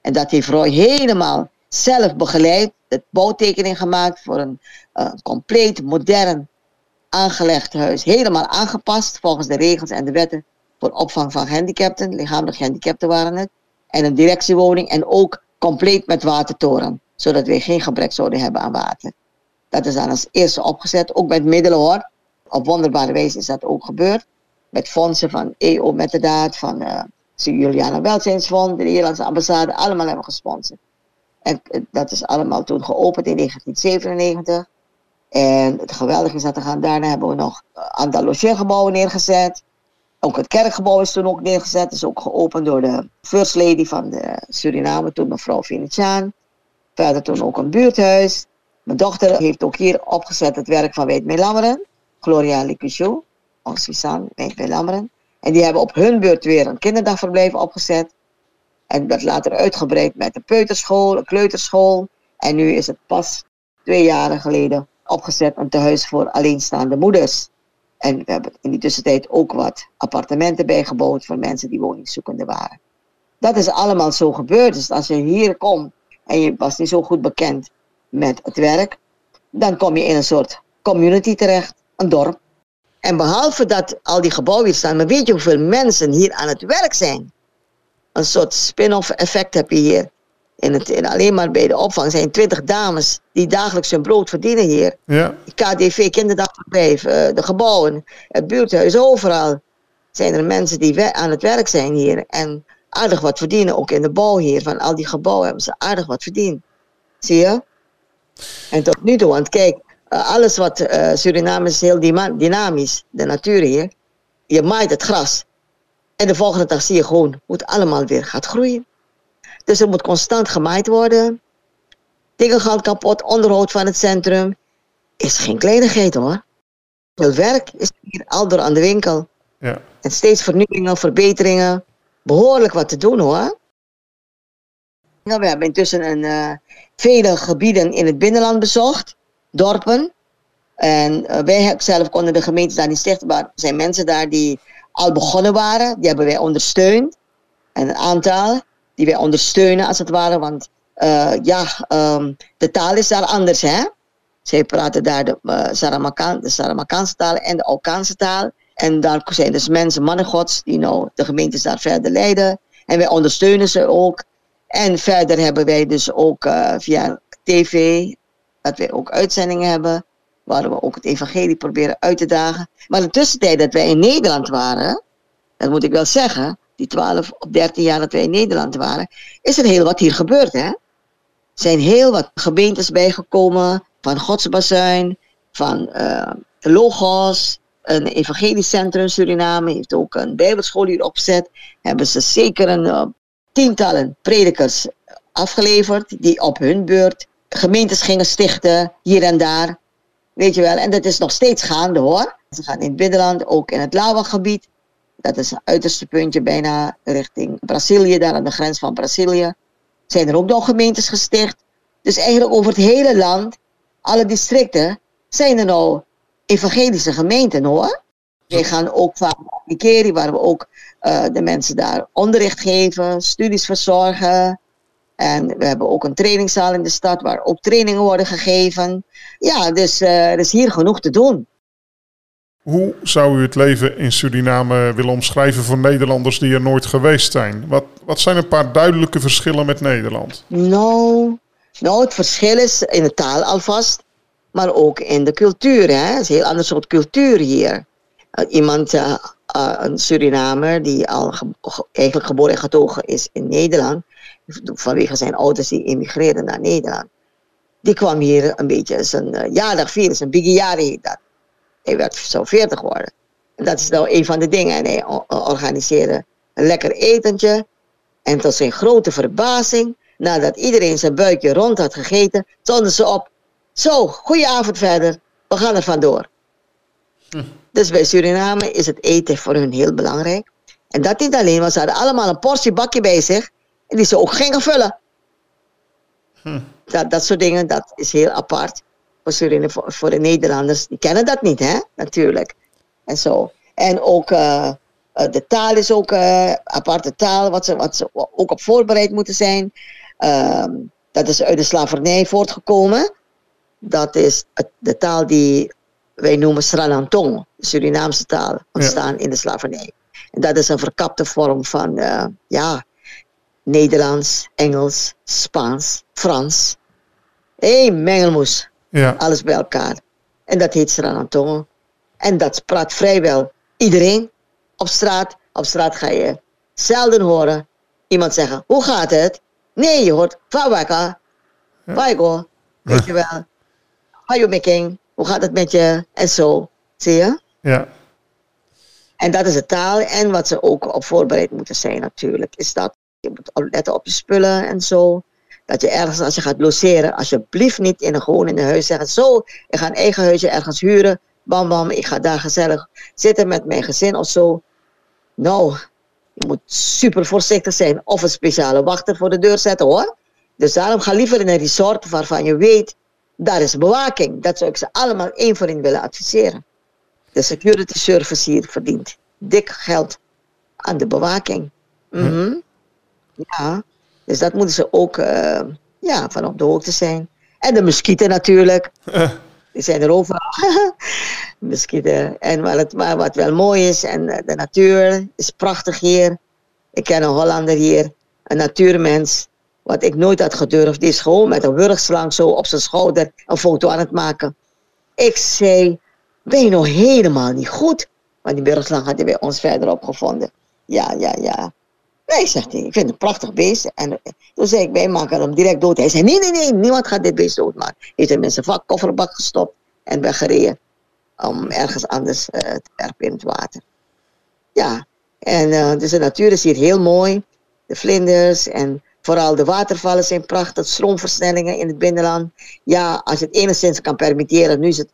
En dat heeft Roy helemaal zelf begeleid, de bouwtekening gemaakt voor een uh, compleet modern aangelegd huis. Helemaal aangepast volgens de regels en de wetten opvang van gehandicapten. Lichamelijk gehandicapten waren het. En een directiewoning en ook compleet met watertoren. Zodat wij geen gebrek zouden hebben aan water. Dat is dan als eerste opgezet, ook met middelen hoor. Op wonderbare wijze is dat ook gebeurd. Met fondsen van EO Metterdaad, van uh, Juliana Welzijnsfonds, de Nederlandse ambassade, allemaal hebben gesponsord. En eh, dat is allemaal toen geopend in 1997. En het geweldige is dat we gaan, daarna hebben we nog een aantal logeergebouwen neergezet. Ook het kerkgebouw is toen ook neergezet. is ook geopend door de first lady van de Suriname, toen mevrouw Venetiaan. Verder toen ook een buurthuis. Mijn dochter heeft ook hier opgezet het werk van Wijd Lammeren. Gloria Licuchou, onze Suzanne Wijd Lammeren. En die hebben op hun beurt weer een kinderdagverblijf opgezet. En dat later uitgebreid met een peuterschool, een kleuterschool. En nu is het pas twee jaren geleden opgezet een tehuis voor alleenstaande moeders. En we hebben in die tussentijd ook wat appartementen bijgebouwd voor mensen die woningzoekende waren. Dat is allemaal zo gebeurd. Dus als je hier komt en je was niet zo goed bekend met het werk, dan kom je in een soort community terecht, een dorp. En behalve dat al die gebouwen hier staan, maar weet je hoeveel mensen hier aan het werk zijn? Een soort spin-off effect heb je hier. In het, in alleen maar bij de opvang zijn twintig dames die dagelijks hun brood verdienen hier. Ja. KDV, kinderdagverblijf, uh, de gebouwen, het buurthuis, overal zijn er mensen die aan het werk zijn hier. En aardig wat verdienen, ook in de bouw hier. Van al die gebouwen hebben ze aardig wat verdiend. Zie je? En tot nu toe, want kijk, uh, alles wat uh, Suriname is heel dynamisch, de natuur hier. Je maait het gras. En de volgende dag zie je gewoon hoe het allemaal weer gaat groeien. Dus er moet constant gemaaid worden. Dingen gaan kapot, onderhoud van het centrum. Is geen kleinigheid hoor. Veel werk is hier al door aan de winkel. Ja. En steeds vernieuwingen, verbeteringen. Behoorlijk wat te doen hoor. Nou, we hebben intussen een, uh, vele gebieden in het binnenland bezocht. Dorpen. En uh, wij zelf konden de gemeente daar niet stichten. Maar er zijn mensen daar die al begonnen waren. Die hebben wij ondersteund. En een aantal die wij ondersteunen als het ware. Want uh, ja, um, de taal is daar anders hè. Zij praten daar de, uh, de Saramakaanse taal en de Alkaanse taal. En daar zijn dus mensen, mannen gods, die nou de gemeentes daar verder leiden. En wij ondersteunen ze ook. En verder hebben wij dus ook uh, via tv, dat wij ook uitzendingen hebben. Waar we ook het evangelie proberen uit te dagen. Maar in de tussentijd dat wij in Nederland waren, dat moet ik wel zeggen, die 12 of 13 jaar dat wij in Nederland waren, is er heel wat hier gebeurd. Hè? Er zijn heel wat gemeentes bijgekomen van Godsbazuin, van uh, Logos, een evangelisch centrum Suriname heeft ook een bijbelschool hier opgezet. Hebben ze zeker een uh, tientallen predikers afgeleverd die op hun beurt gemeentes gingen stichten hier en daar. Weet je wel, en dat is nog steeds gaande hoor. Ze gaan in het binnenland, ook in het Lawa-gebied. Dat is het uiterste puntje bijna richting Brazilië, daar aan de grens van Brazilië. Zijn er ook nog gemeentes gesticht. Dus eigenlijk over het hele land, alle districten, zijn er nou evangelische gemeenten hoor. Wij gaan ook van Nikeri, waar we ook uh, de mensen daar onderricht geven, studies verzorgen. En we hebben ook een trainingszaal in de stad waar ook trainingen worden gegeven. Ja, dus uh, er is hier genoeg te doen. Hoe zou u het leven in Suriname willen omschrijven voor Nederlanders die er nooit geweest zijn? Wat, wat zijn een paar duidelijke verschillen met Nederland? Nou, nou, het verschil is in de taal alvast, maar ook in de cultuur. Hè? Het is een heel ander soort cultuur hier. Uh, iemand, uh, uh, een Surinamer, die al ge eigenlijk geboren en getogen is in Nederland, vanwege zijn ouders die emigreerden naar Nederland, die kwam hier een beetje zijn jaardag vieren, zijn biggie heet dat. Hij werd zo 40 worden. En dat is nou een van de dingen. En hij organiseerde een lekker etentje. En tot zijn grote verbazing, nadat iedereen zijn buikje rond had gegeten, stonden ze op. Zo, goeie avond verder. We gaan er vandoor. Hm. Dus bij Suriname is het eten voor hun heel belangrijk. En dat niet alleen, want ze hadden allemaal een portie bakje bij zich. En die ze ook gingen vullen. Hm. Dat, dat soort dingen, dat is heel apart voor, Suriname, voor, voor, de Nederlanders, die kennen dat niet, hè, natuurlijk. En zo. En ook uh, de taal is ook uh, aparte taal, wat ze, wat ze ook op voorbereid moeten zijn. Uh, dat is uit de slavernij voortgekomen. Dat is de taal die wij noemen Sranantong, de Surinaamse taal, ontstaan ja. in de slavernij. En dat is een verkapte vorm van, ja, Nederlands, Engels, Spaans, Frans. Hé, hey, mengelmoes. Ja. Alles bij elkaar. En dat heet Sranantongo. En dat praat vrijwel iedereen op straat. Op straat ga je zelden horen iemand zeggen: Hoe gaat het? Nee, je hoort Fawaka. Waigo. Weet je wel. How you making? Hoe gaat het met je? En zo. Zie je? Ja. En dat is de taal. En wat ze ook op voorbereid moeten zijn natuurlijk. Is dat je moet letten op je spullen en zo. Dat je ergens als je gaat logeren. Alsjeblieft niet in een gewoon in een huis zeggen. Zo, ik ga een eigen huisje ergens huren. Bam bam, ik ga daar gezellig zitten met mijn gezin of zo. Nou, je moet super voorzichtig zijn. Of een speciale wachter voor de deur zetten hoor. Dus daarom ga liever in een resort waarvan je weet, daar is bewaking. Dat zou ik ze allemaal één voor één willen adviseren. De security service hier verdient dik geld aan de bewaking. Mhm. Ja, dus dat moeten ze ook uh, ja, van op de hoogte zijn. En de muskieten natuurlijk. Die zijn er overal. muskieten. En wat, het, maar wat wel mooi is, en eh, de natuur is prachtig hier. Ik ken een Hollander hier, een natuurmens. Wat ik nooit had gedurfd. Die is gewoon met een wurgslang zo op zijn schouder een foto aan het maken. Ik zei, ben je nog helemaal niet goed? Want die wurgslang had hij bij ons verderop gevonden. Ja, ja, ja. Nee, zegt hij, ik vind het een prachtig beest. En toen zei ik, wij maken hem direct dood. Hij zei, nee, nee, nee, niemand gaat dit beest doodmaken. Heeft hem in zijn kofferbak gestopt en weggereden. Om ergens anders uh, te werpen in het water. Ja, en uh, dus de natuur is hier heel mooi. De vlinders en vooral de watervallen zijn prachtig. Stroomversnellingen in het binnenland. Ja, als je het enigszins kan permitteren. Nu is het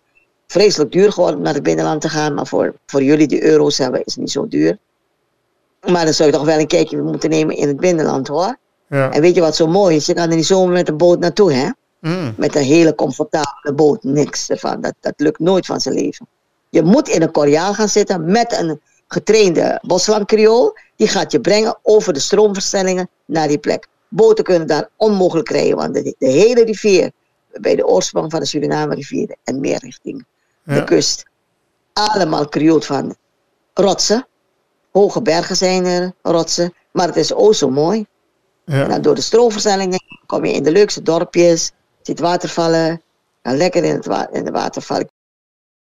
vreselijk duur geworden om naar het binnenland te gaan. Maar voor, voor jullie die euro's hebben is het niet zo duur. Maar dan zou je toch wel een kijkje moeten nemen in het binnenland hoor. Ja. En weet je wat zo mooi is? Je kan er niet zomaar met een boot naartoe hè. Mm. Met een hele comfortabele boot. Niks ervan. Dat, dat lukt nooit van zijn leven. Je moet in een koriaal gaan zitten met een getrainde boslandkriool. Die gaat je brengen over de stroomversnellingen naar die plek. Boten kunnen daar onmogelijk rijden, want de, de hele rivier, bij de oorsprong van de Suriname rivier en meer richting de kust, allemaal krioelt van rotsen. Hoge bergen zijn er, rotsen, maar het is ook zo mooi. Ja. En dan door de stroomversnellingen kom je in de leukste dorpjes, ziet watervallen, en lekker in, het wa in de watervallen.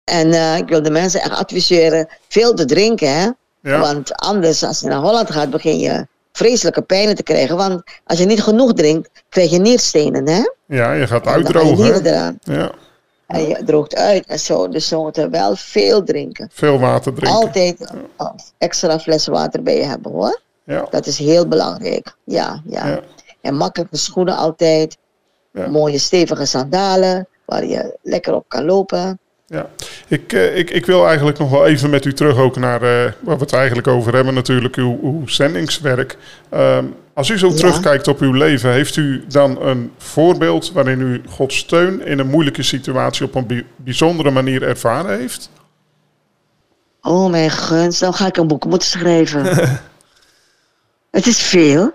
En uh, ik wil de mensen echt adviseren veel te drinken, hè. Ja. Want anders, als je naar Holland gaat, begin je vreselijke pijnen te krijgen. Want als je niet genoeg drinkt, krijg je nierstenen, hè? Ja, je gaat uitdrogen. Je ja. En je droogt uit en zo. Dus we moeten wel veel drinken. Veel water drinken. Altijd extra fles water bij je hebben, hoor. Ja. Dat is heel belangrijk. Ja, ja. ja. En makkelijke schoenen altijd. Ja. Mooie stevige sandalen, waar je lekker op kan lopen. Ja, ik, uh, ik, ik wil eigenlijk nog wel even met u terug ook naar uh, waar we het eigenlijk over hebben, natuurlijk uw, uw zendingswerk. Um, als u zo ja. terugkijkt op uw leven, heeft u dan een voorbeeld waarin u Gods steun in een moeilijke situatie op een bijzondere manier ervaren heeft? Oh mijn gunst, dan ga ik een boek moeten schrijven. het is veel.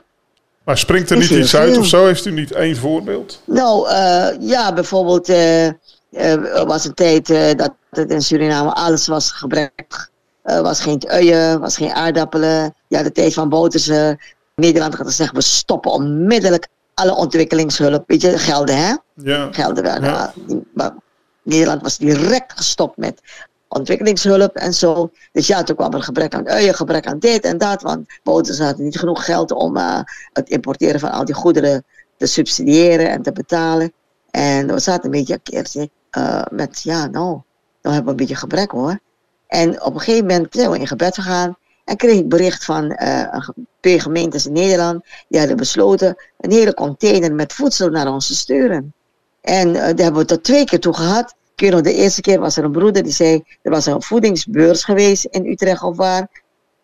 Maar springt er niet iets uit of zo? Heeft u niet één voorbeeld? Nou, uh, ja, bijvoorbeeld eh, was een tijd uh, dat het in Suriname alles was gebrek. Er uh, was geen uien, was geen aardappelen. Ja, de tijd van Bouterse. Nederland had gezegd, we stoppen onmiddellijk alle ontwikkelingshulp. Weet je, gelden hè? Ja. Gelden wel. Ja. Maar Nederland was direct gestopt met ontwikkelingshulp en zo. Dus ja, toen kwam er gebrek aan uien, gebrek aan dit en dat. Want Bouterse hadden niet genoeg geld om uh, het importeren van al die goederen te subsidiëren en te betalen. En we zaten een beetje keertje uh, met, ja, nou, nou hebben we een beetje gebrek hoor. En op een gegeven moment zijn we in gebed gegaan. En kreeg ik bericht van uh, twee gemeentes in Nederland. Die hadden besloten een hele container met voedsel naar ons te sturen. En uh, daar hebben we tot twee keer toe gehad. De eerste keer was er een broeder die zei... er was een voedingsbeurs geweest in Utrecht of waar.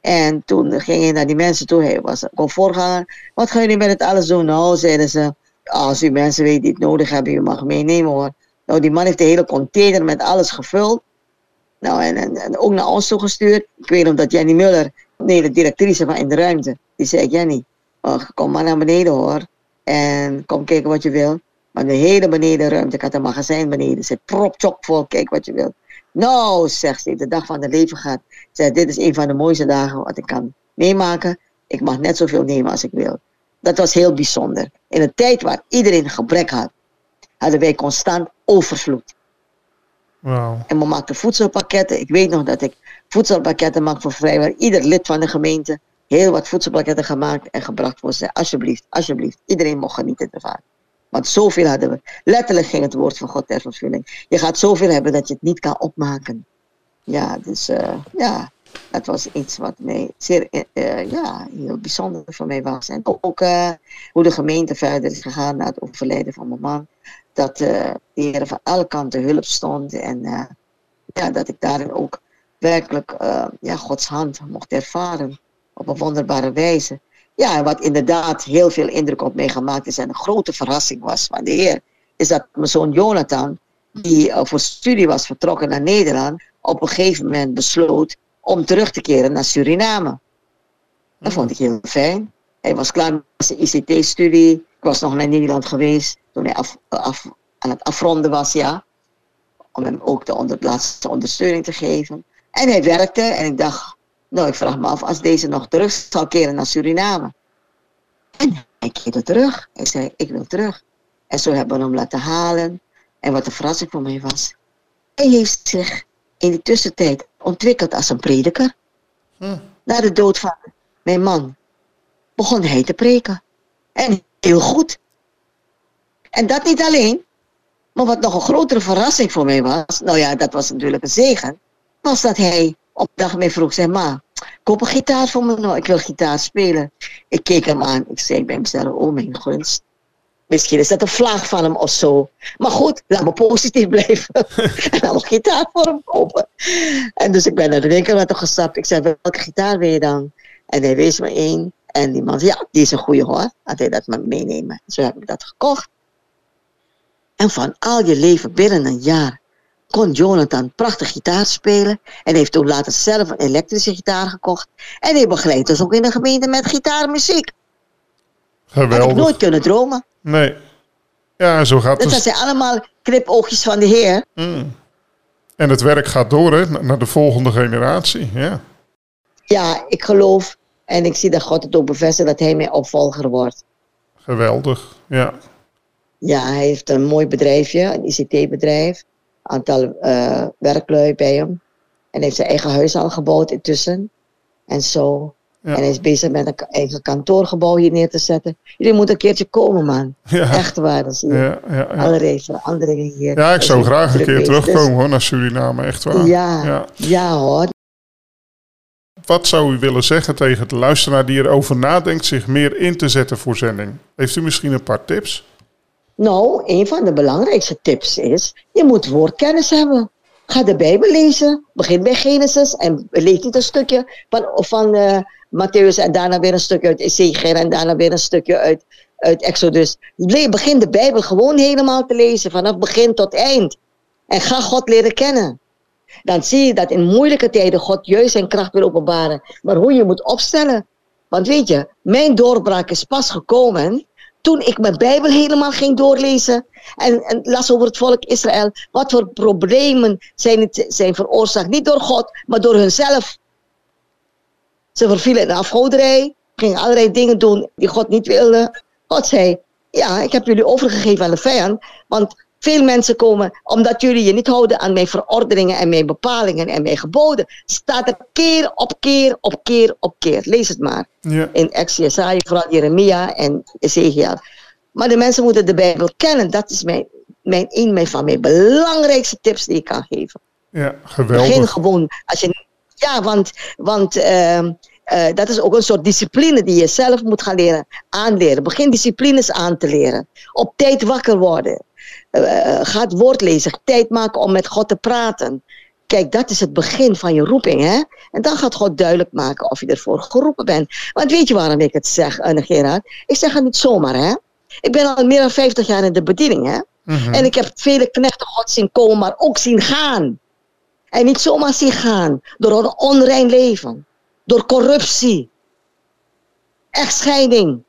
En toen ging hij naar die mensen toe. Hij was een voorganger. Wat gaan jullie met het alles doen? Nou, zeiden ze... Als u mensen weet die het nodig hebben, u mag meenemen hoor. Nou, die man heeft de hele container met alles gevuld. Nou, en, en, ook naar ons toegestuurd. Ik weet nog dat Jenny Muller, nee, de directrice van In de Ruimte, die zei: Jenny, oh, kom maar naar beneden hoor. En kom kijken wat je wil. Maar de hele benedenruimte, ik had een magazijn beneden, zit prop vol, kijk wat je wil. Nou, zegt ze, de dag van de leven gaat. Zei, dit is een van de mooiste dagen wat ik kan meemaken. Ik mag net zoveel nemen als ik wil. Dat was heel bijzonder. In een tijd waar iedereen gebrek had, hadden wij constant overvloed. En we maakten voedselpakketten. Ik weet nog dat ik voedselpakketten maak voor vrijwel ieder lid van de gemeente. Heel wat voedselpakketten gemaakt en gebracht voor ze. Alsjeblieft, alsjeblieft. Iedereen mocht genieten ervan. Want zoveel hadden we. Letterlijk ging het woord van God ter vervulling. Je gaat zoveel hebben dat je het niet kan opmaken. Ja, dus uh, ja, dat was iets wat mij zeer uh, ja, heel bijzonder voor mij was. En ook hoe de gemeente verder is gegaan na het overlijden van mijn man. Dat de Heer van alle kanten hulp stond. En ja, dat ik daarin ook werkelijk ja, Gods hand mocht ervaren. Op een wonderbare wijze. Ja, wat inderdaad heel veel indruk op mij gemaakt is en een grote verrassing was van de Heer, is dat mijn zoon Jonathan, die uh, voor studie was vertrokken naar Nederland, op een gegeven moment besloot om terug te keren naar Suriname. Dat vond ik heel fijn. Hij was klaar met zijn ICT-studie. Ik was nog naar Nederland geweest toen hij af, af, aan het afronden was, ja. Om hem ook de onder, laatste ondersteuning te geven. En hij werkte en ik dacht, nou, ik vraag me af als deze nog terug zal keren naar Suriname. En hij keerde terug. Hij zei, ik wil terug. En zo hebben we hem laten halen. En wat een verrassing voor mij was. Hij heeft zich in die tussentijd ontwikkeld als een prediker. Hm. Na de dood van mijn man begon hij te preken. En heel goed. En dat niet alleen. Maar wat nog een grotere verrassing voor mij was, nou ja, dat was natuurlijk een zegen, was dat hij op dag mij vroeg, zei ma, koop een gitaar voor me nou, ik wil gitaar spelen. Ik keek hem aan, ik zei bij mezelf, oh mijn gunst. Misschien is dat een vlaag van hem of zo. Maar goed, laat me positief blijven. en dan een gitaar voor hem kopen. En dus ik ben naar de winkel gestapt. Ik zei, welke gitaar wil je dan? En hij wees me één. En die man zei, ja, die is een goede hoor. Had hij dat maar meenemen. Zo heb ik dat gekocht. En van al je leven binnen een jaar kon Jonathan prachtig gitaar spelen. En heeft toen later zelf een elektrische gitaar gekocht. En hij begeleidt dus ook in de gemeente met gitaarmuziek. Geweldig. Had ik nooit kunnen dromen. Nee. Ja, zo gaat het. Dus dat zijn allemaal knipoogjes van de Heer. Mm. En het werk gaat door, hè, naar de volgende generatie. Ja. ja, ik geloof en ik zie dat God het ook bevestigt dat hij mijn opvolger wordt. Geweldig, ja. Ja, hij heeft een mooi bedrijfje, een ICT-bedrijf aantal uh, werklui bij hem. En heeft zijn eigen huis al gebouwd intussen. En zo. En hij is bezig met een eigen kantoorgebouw hier neer te zetten. Jullie moeten een keertje komen, man. Ja. Echt waar. Dat je. Ja. Allerlei veranderingen hier. Ja, ik zou graag een keer terugkomen hoor, naar Suriname. Echt waar. Ja, ja. ja hoor. Wat zou u willen zeggen tegen de luisteraar die erover nadenkt zich meer in te zetten voor zending? Heeft u misschien een paar tips? Nou, een van de belangrijkste tips is, je moet woordkennis hebben. Ga de Bijbel lezen, begin bij Genesis en lees niet een stukje van, van uh, Matthäus en daarna weer een stukje uit Ezekiel en daarna weer een stukje uit, uit Exodus. Begin de Bijbel gewoon helemaal te lezen, vanaf begin tot eind. En ga God leren kennen. Dan zie je dat in moeilijke tijden God juist zijn kracht wil openbaren. Maar hoe je moet opstellen. Want weet je, mijn doorbraak is pas gekomen toen ik mijn Bijbel helemaal ging doorlezen en, en, las over het volk Israël, wat voor problemen zijn, het, zijn veroorzaakt. Niet door God, maar door hunzelf. Ze vervielen in de afgoderij, gingen allerlei dingen doen die God niet wilde. God zei, ja, ik heb jullie overgegeven aan de vijand, want veel mensen komen omdat jullie je niet houden aan mijn verordeningen en mijn bepalingen en mijn geboden. Staat er keer op keer op keer op keer. Lees het maar. Ja. In Exodus, vooral Jeremia en Ezekiel. Maar de mensen moeten de Bijbel kennen. Dat is mijn, mijn, een van mijn belangrijkste tips die ik kan geven. Ja, geweldig. Begin gewoon. Als je, ja, want, want uh, uh, dat is ook een soort discipline die je zelf moet gaan leren aanleren. Begin disciplines aan te leren. Op tijd wakker worden. Uh, ga het woord lezen. Tijd maken om met God te praten. Kijk, dat is het begin van je roeping. Hè? En dan gaat God duidelijk maken of je ervoor geroepen bent. Want weet je waarom ik het zeg, uh, Gerard? Ik zeg het niet zomaar. Hè? Ik ben al meer dan 50 jaar in de bediening. Hè? Mm -hmm. En ik heb vele knechten God zien komen, maar ook zien gaan. En niet zomaar zien gaan. Door een onrein leven. Door corruptie. Echtscheiding.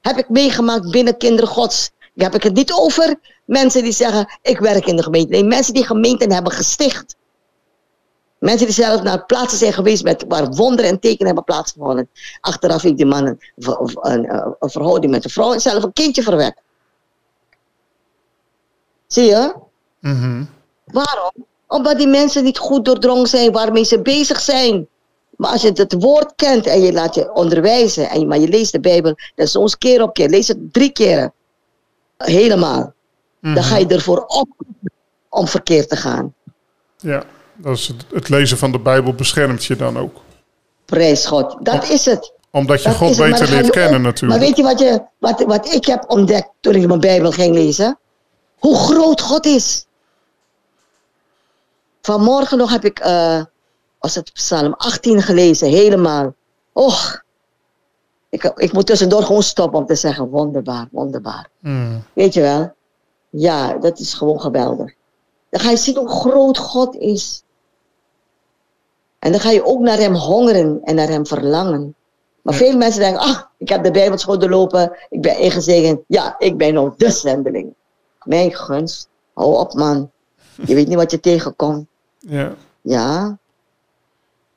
Heb ik meegemaakt binnen kinderen Gods. Heb ik het niet over mensen die zeggen, ik werk in de gemeente. Nee, mensen die gemeenten hebben gesticht. Mensen die zelf naar plaatsen zijn geweest met, waar wonderen en tekenen hebben plaatsgevonden. Achteraf heeft die man een, een, een, verhouding met een vrouw en zelf een kindje verwekt. Zie je? Mm Waarom? Omdat die mensen niet goed doordrongen zijn waarmee ze bezig zijn. Maar als je het woord kent en je laat je onderwijzen, en je, maar je leest de Bijbel, dat is soms keer op keer, lees het drie keer. Helemaal. Dan ga je ervoor op om verkeerd te gaan. Ja, dat is het, het lezen van de Bijbel beschermt je dan ook. Prijs God. Dat is het. Omdat je Dat God beter leert kennen natuurlijk. Maar weet je wat, je wat, wat ik heb ontdekt toen ik mijn Bijbel ging lezen? Hoe groot God is. Vanmorgen nog heb ik, eh was het Psalm 18 gelezen, helemaal. Och, ik, ik moet tussendoor gewoon stoppen om te zeggen, wonderbaar, wonderbaar. Hmm. Weet je wel? Ja, dat is gewoon geweldig. Dan ga je zien hoe groot God is. En dan ga je ook naar hem hongeren en naar hem verlangen. Maar Ja. veel mensen denken, ah, ik heb de Bijbelschool doorlopen, ik ben ingezegend. Ja, ik ben nou de zendeling. Mijn gunst, hou op man. Je weet niet wat je tegenkomt. Ja, Ja,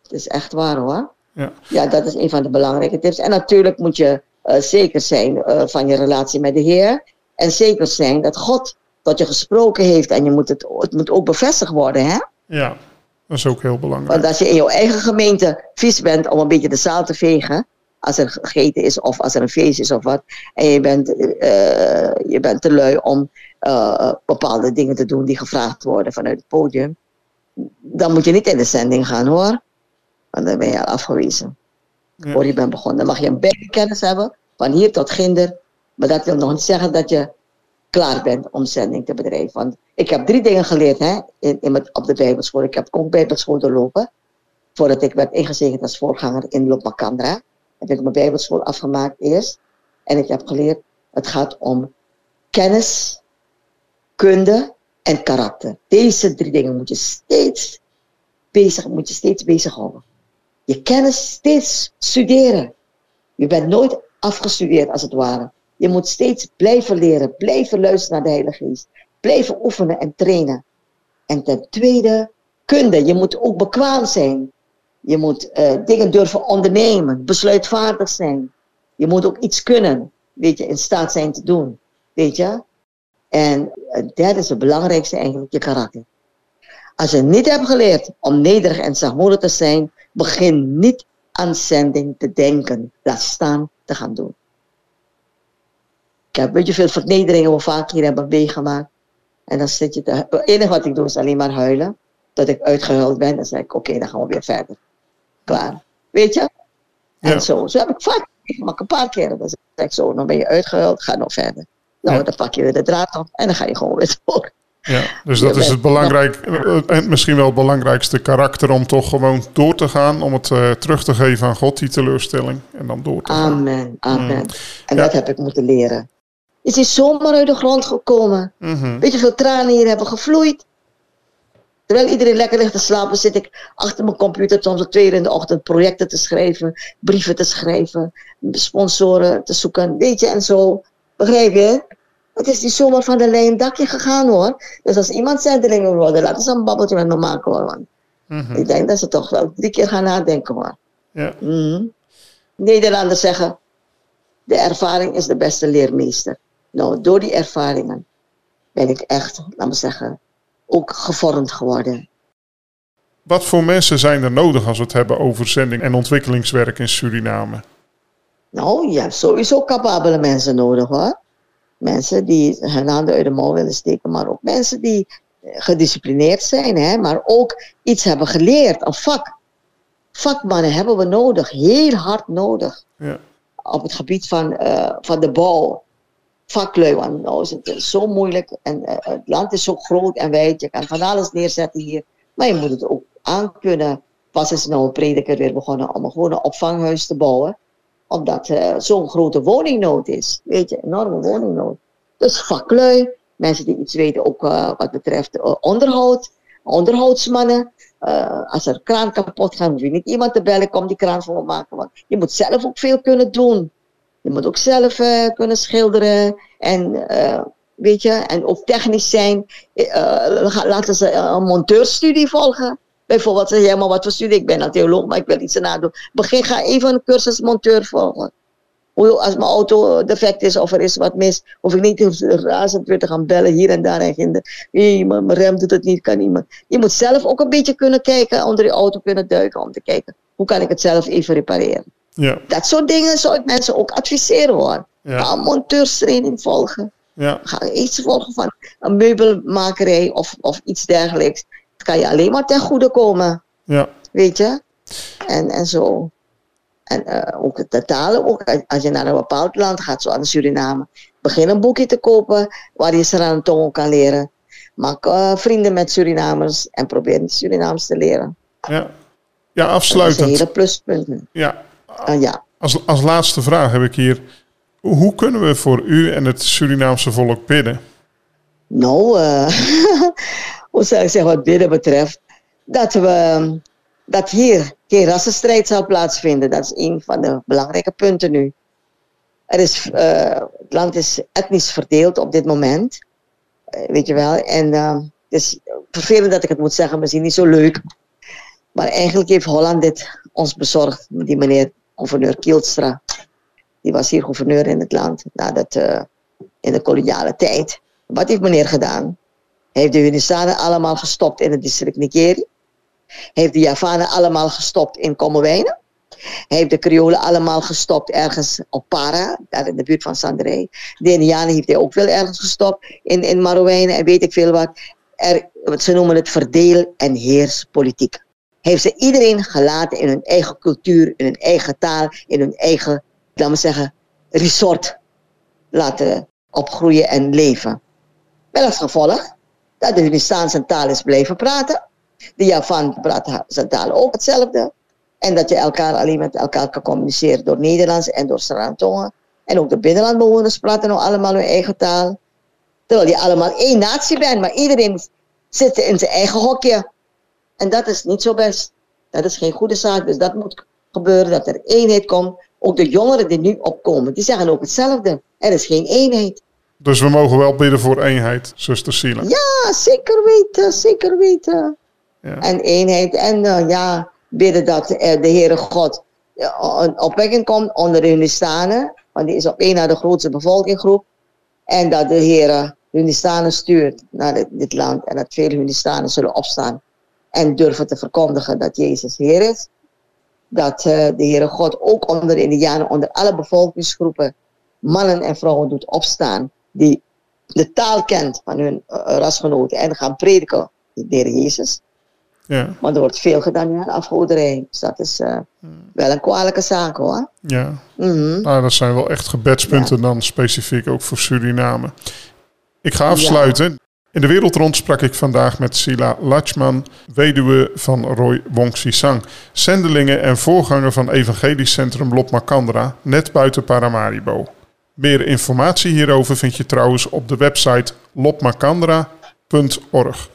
het is echt waar hoor. Ja. Ja, dat is een van de belangrijke tips. En natuurlijk moet je eh, zeker zijn eh, van je relatie met de Heer. En zeker zijn dat God tot je gesproken heeft. En je moet het, het moet ook bevestigd worden. Hè? ja, dat is ook heel belangrijk. Want als je in jouw eigen gemeente vies bent om een beetje de zaal te vegen. Als er gegeten is of als er een feest is of wat. En je bent, eh, je bent te lui om bepaalde dingen te doen die gevraagd worden vanuit het podium. Dan moet je niet in de zending gaan hoor. Want dan ben je al afgewezen. Ja. Voor je bent begonnen. Dan mag je een bijkennis hebben, van hier tot ginder. Maar dat wil nog niet zeggen dat je klaar bent om zending te bedrijven. Want ik heb drie dingen geleerd hè, in, in met, op de Bijbelschool. Ik heb ook Bijbelschool doorlopen. Voordat ik werd ingezegend als voorganger in Lopmakandra. Heb ik mijn Bijbelschool afgemaakt eerst. En ik heb geleerd, het gaat om kennis, kunde en karakter. Deze drie dingen moet je steeds bezig, moet je steeds bezighouden. Je kennis steeds studeren. Je bent nooit afgestudeerd als het ware. Je moet steeds blijven leren, blijven luisteren naar de Heilige Geest. Blijven oefenen en trainen. En ten tweede, kunde. Je moet ook bekwaam zijn. Je moet eh, dingen durven ondernemen, besluitvaardig zijn. Je moet ook iets kunnen, weet je, in staat zijn te doen. Weet je? En het derde is het belangrijkste eigenlijk, je karakter. Als je niet hebt geleerd om nederig en zachtmoedig te zijn, begin niet aan zending te denken. Laat staan te gaan doen. Ik heb weet je veel vernederingen we vaak hier hebben meegemaakt. En dan zit je te, het enige wat ik doe is alleen maar huilen. Dat ik uitgehuild ben. Dan zeg ik, oké, dan gaan we weer verder. Klaar. Weet je? En Ja. zo. Zo heb ik vaak meegemaakt, een paar keren. Dan zeg ik zo, dan ben je uitgehuild, ga nog verder. Nou, Ja. dan pak je weer de draad op en dan ga je gewoon weer door. Ja, dus dat is het belangrijk, eh, en misschien wel het belangrijkste karakter om toch gewoon door te gaan, om het eh, terug te geven aan God, die teleurstelling, en dan door te gaan. Amen, amen. En Ja. dat heb ik moeten leren. Het is zomaar uit de grond gekomen. Mhm. Weet je hoeveel tranen hier hebben gevloeid? Terwijl iedereen lekker ligt te slapen, zit ik achter mijn computer soms om twee uur in de ochtend projecten te schrijven, brieven te schrijven, sponsoren te zoeken, weet je, en zo. Begrijp je? Het is niet zomaar van de lijn dakje gegaan hoor. Dus als iemand zendeling wil worden, laten ze een babbeltje met me maken hoor. Mhm. ik denk dat ze toch wel drie keer gaan nadenken hoor. Ja. Mhm. Nederlanders zeggen, de ervaring is de beste leermeester. Nou, door die ervaringen ben ik echt, laat me zeggen, ook gevormd geworden. Wat voor mensen zijn er nodig als we het hebben over zending en ontwikkelingswerk in Suriname? Nou, je hebt sowieso capabele mensen nodig hoor. Mensen die hun handen uit de mouw willen steken, maar ook mensen die eh, gedisciplineerd zijn, hè, maar ook iets hebben geleerd, een vak. Vakmannen hebben we nodig, heel hard nodig. Ja. op het gebied van, eh, van de bouw. Vaklui, want nou is het zo moeilijk en eh, het land is zo groot en wijd. Je kan van alles neerzetten hier, maar je moet het ook aankunnen. Pas is nou een prediker weer begonnen om een gewone opvanghuis te bouwen, omdat eh, zo'n grote woningnood is. Weet je, enorme woningnood. Dus vaklui, mensen die iets weten ook eh, wat betreft eh, onderhoud, onderhoudsmannen. Als er een kraan kapot gaat, hoef je niet iemand te bellen, kom die kraan voor maken. Want je moet zelf ook veel kunnen doen. Je moet ook zelf kunnen schilderen en weet je, en ook technisch zijn. Laten ze een monteurstudie volgen. Bijvoorbeeld, zeg jij maar wat voor studie, ik ben een theoloog, maar ik wil iets erna doen. Begin, ga even een cursus monteur volgen. Hoe- Als mijn auto defect is of er is wat mis, hoef ik niet razend weer te gaan bellen hier en daar en ginder. Mijn rem doet het niet, kan iemand. Je moet zelf ook een beetje kunnen kijken, onder die auto kunnen duiken om te kijken. Hoe kan ik het zelf even repareren? Ja, Dat soort dingen zou ik mensen ook adviseren hoor. ja, Ga een monteurstraining volgen. Ja. Ga iets volgen van een meubelmakerij of, of iets dergelijks. Kan je alleen maar ten goede komen, Ja. weet je. En, en zo. En eh, ook de talen, ook als je naar een bepaald land gaat, zoals Suriname. Begin een boekje te kopen waar je Sarantong kan leren. Maak eh, vrienden met Surinamers en probeer Surinaams te leren. Ja. Ja, Dat is een afsluitend. hele pluspunten. Ja, Ah, ja. als, als laatste vraag heb ik hier. Hoe kunnen we voor u en het Surinaamse volk bidden? Nou, eh, hoe zou ik zeggen wat bidden betreft, dat we dat hier geen rassenstrijd zal plaatsvinden. Dat is een van de belangrijke punten nu. Er is, eh, het land is etnisch verdeeld op dit moment. Eh, weet je wel. En eh, het is vervelend dat ik het moet zeggen, misschien niet zo leuk. Maar eigenlijk heeft Holland dit ons bezorgd. Die meneer gouverneur Kielstra. Die was hier gouverneur in het land. Nadat, eh, in de koloniale tijd. Wat heeft meneer gedaan? Heeft de Hunnisanen allemaal gestopt in het district Nikeri. Heeft de Javanen allemaal gestopt in Kommerwijnen. Heeft de Creolen allemaal gestopt ergens op Para, daar in de buurt van Sandrey. De Indianen heeft hij ook veel ergens gestopt in, in Marowijnen en weet ik veel wat. Er, ze noemen het verdeel- en heerspolitiek. Heeft ze iedereen gelaten in hun eigen cultuur, in hun eigen taal, in hun eigen, laten we zeggen, resort laten opgroeien en leven. Met als gevolg dat de Hunnistaanse taal is blijven praten. De Javan praat zijn taal ook hetzelfde. En dat je elkaar alleen met elkaar kan communiceren door Nederlands en door Sarantongen. En ook de binnenlandbewoners praten nou allemaal hun eigen taal. Terwijl je allemaal één natie bent, maar iedereen zit in zijn eigen hokje. En dat is niet zo best. Dat is geen goede zaak. Dus dat moet gebeuren, dat er eenheid komt. Ook de jongeren die nu opkomen, die zeggen ook hetzelfde. Er is geen eenheid. Dus we mogen wel bidden voor eenheid, zuster Sila. Ja, zeker weten, zeker weten. Ja. En eenheid. En eh, ja, bidden dat eh, de Heere God eh, een opwekking komt onder de Hunnistanen. Want die is op één na de grootste bevolkingsgroep. En dat de Heere Hunnistanen stuurt naar dit, dit land. En dat veel Hunnistanen zullen opstaan. En durven te verkondigen dat Jezus Heer is. Dat de Heere God ook onder de Indianen, onder alle bevolkingsgroepen, mannen en vrouwen doet opstaan. Die de taal kent van hun eh, rasgenoten en gaan prediken de Heer Jezus. Ja, Maar er wordt veel gedaan aan afgoderij. Dus dat is eh, wel een kwalijke zaak hoor. ja. Mhm. Nou, dat zijn wel echt gebedspunten dan specifiek ook voor Suriname. Ik ga afsluiten. In de wereld rond sprak ik vandaag met Sila Lachman, weduwe van Roy Wongsisang, zendelingen en voorganger van Evangelisch Centrum Lop Macandra, net buiten Paramaribo. Meer informatie hierover vind je trouwens op de website lopmacandra.org.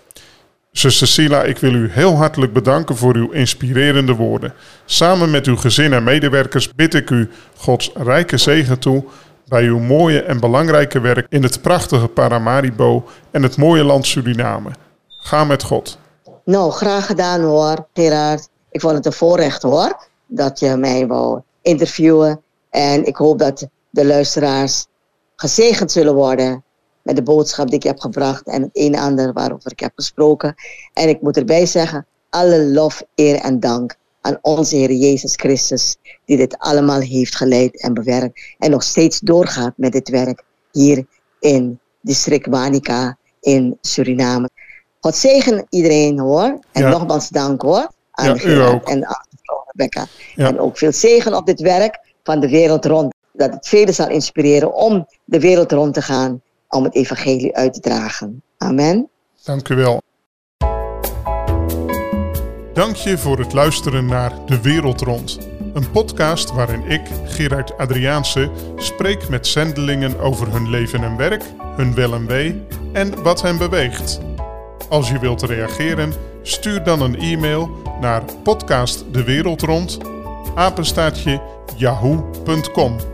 Zuster Sila, ik wil u heel hartelijk bedanken voor uw inspirerende woorden. Samen met uw gezin en medewerkers bid ik u Gods rijke zegen toe bij uw mooie en belangrijke werk in het prachtige Paramaribo en het mooie land Suriname. Ga met God. Nou, graag gedaan hoor, Gerard. Ik vond het een voorrecht hoor, dat je mij wou interviewen. En ik hoop dat de luisteraars gezegend zullen worden met de boodschap die ik heb gebracht en het een en ander waarover ik heb gesproken. En ik moet erbij zeggen, alle lof, eer en dank aan onze Heer Jezus Christus, die dit allemaal heeft geleid en bewerkt en nog steeds doorgaat met dit werk hier in district Wanica in Suriname. God zegen iedereen hoor. En Ja. nogmaals dank hoor. Aan Ja, u ook. En aan Rebecca. Ja. En ook veel zegen op dit werk van de wereld rond. Dat het velen zal inspireren om de wereld rond te gaan. Om het evangelie uit te dragen. Amen. Dank u wel. Dank je voor het luisteren naar De Wereld Rond. Een podcast waarin ik, Gerard Adriaanse, spreek met zendelingen over hun leven en werk, hun wel en wee en wat hen beweegt. Als je wilt reageren, stuur dan een e-mail naar podcastdewereldrond, apenstaatje yahoo.com.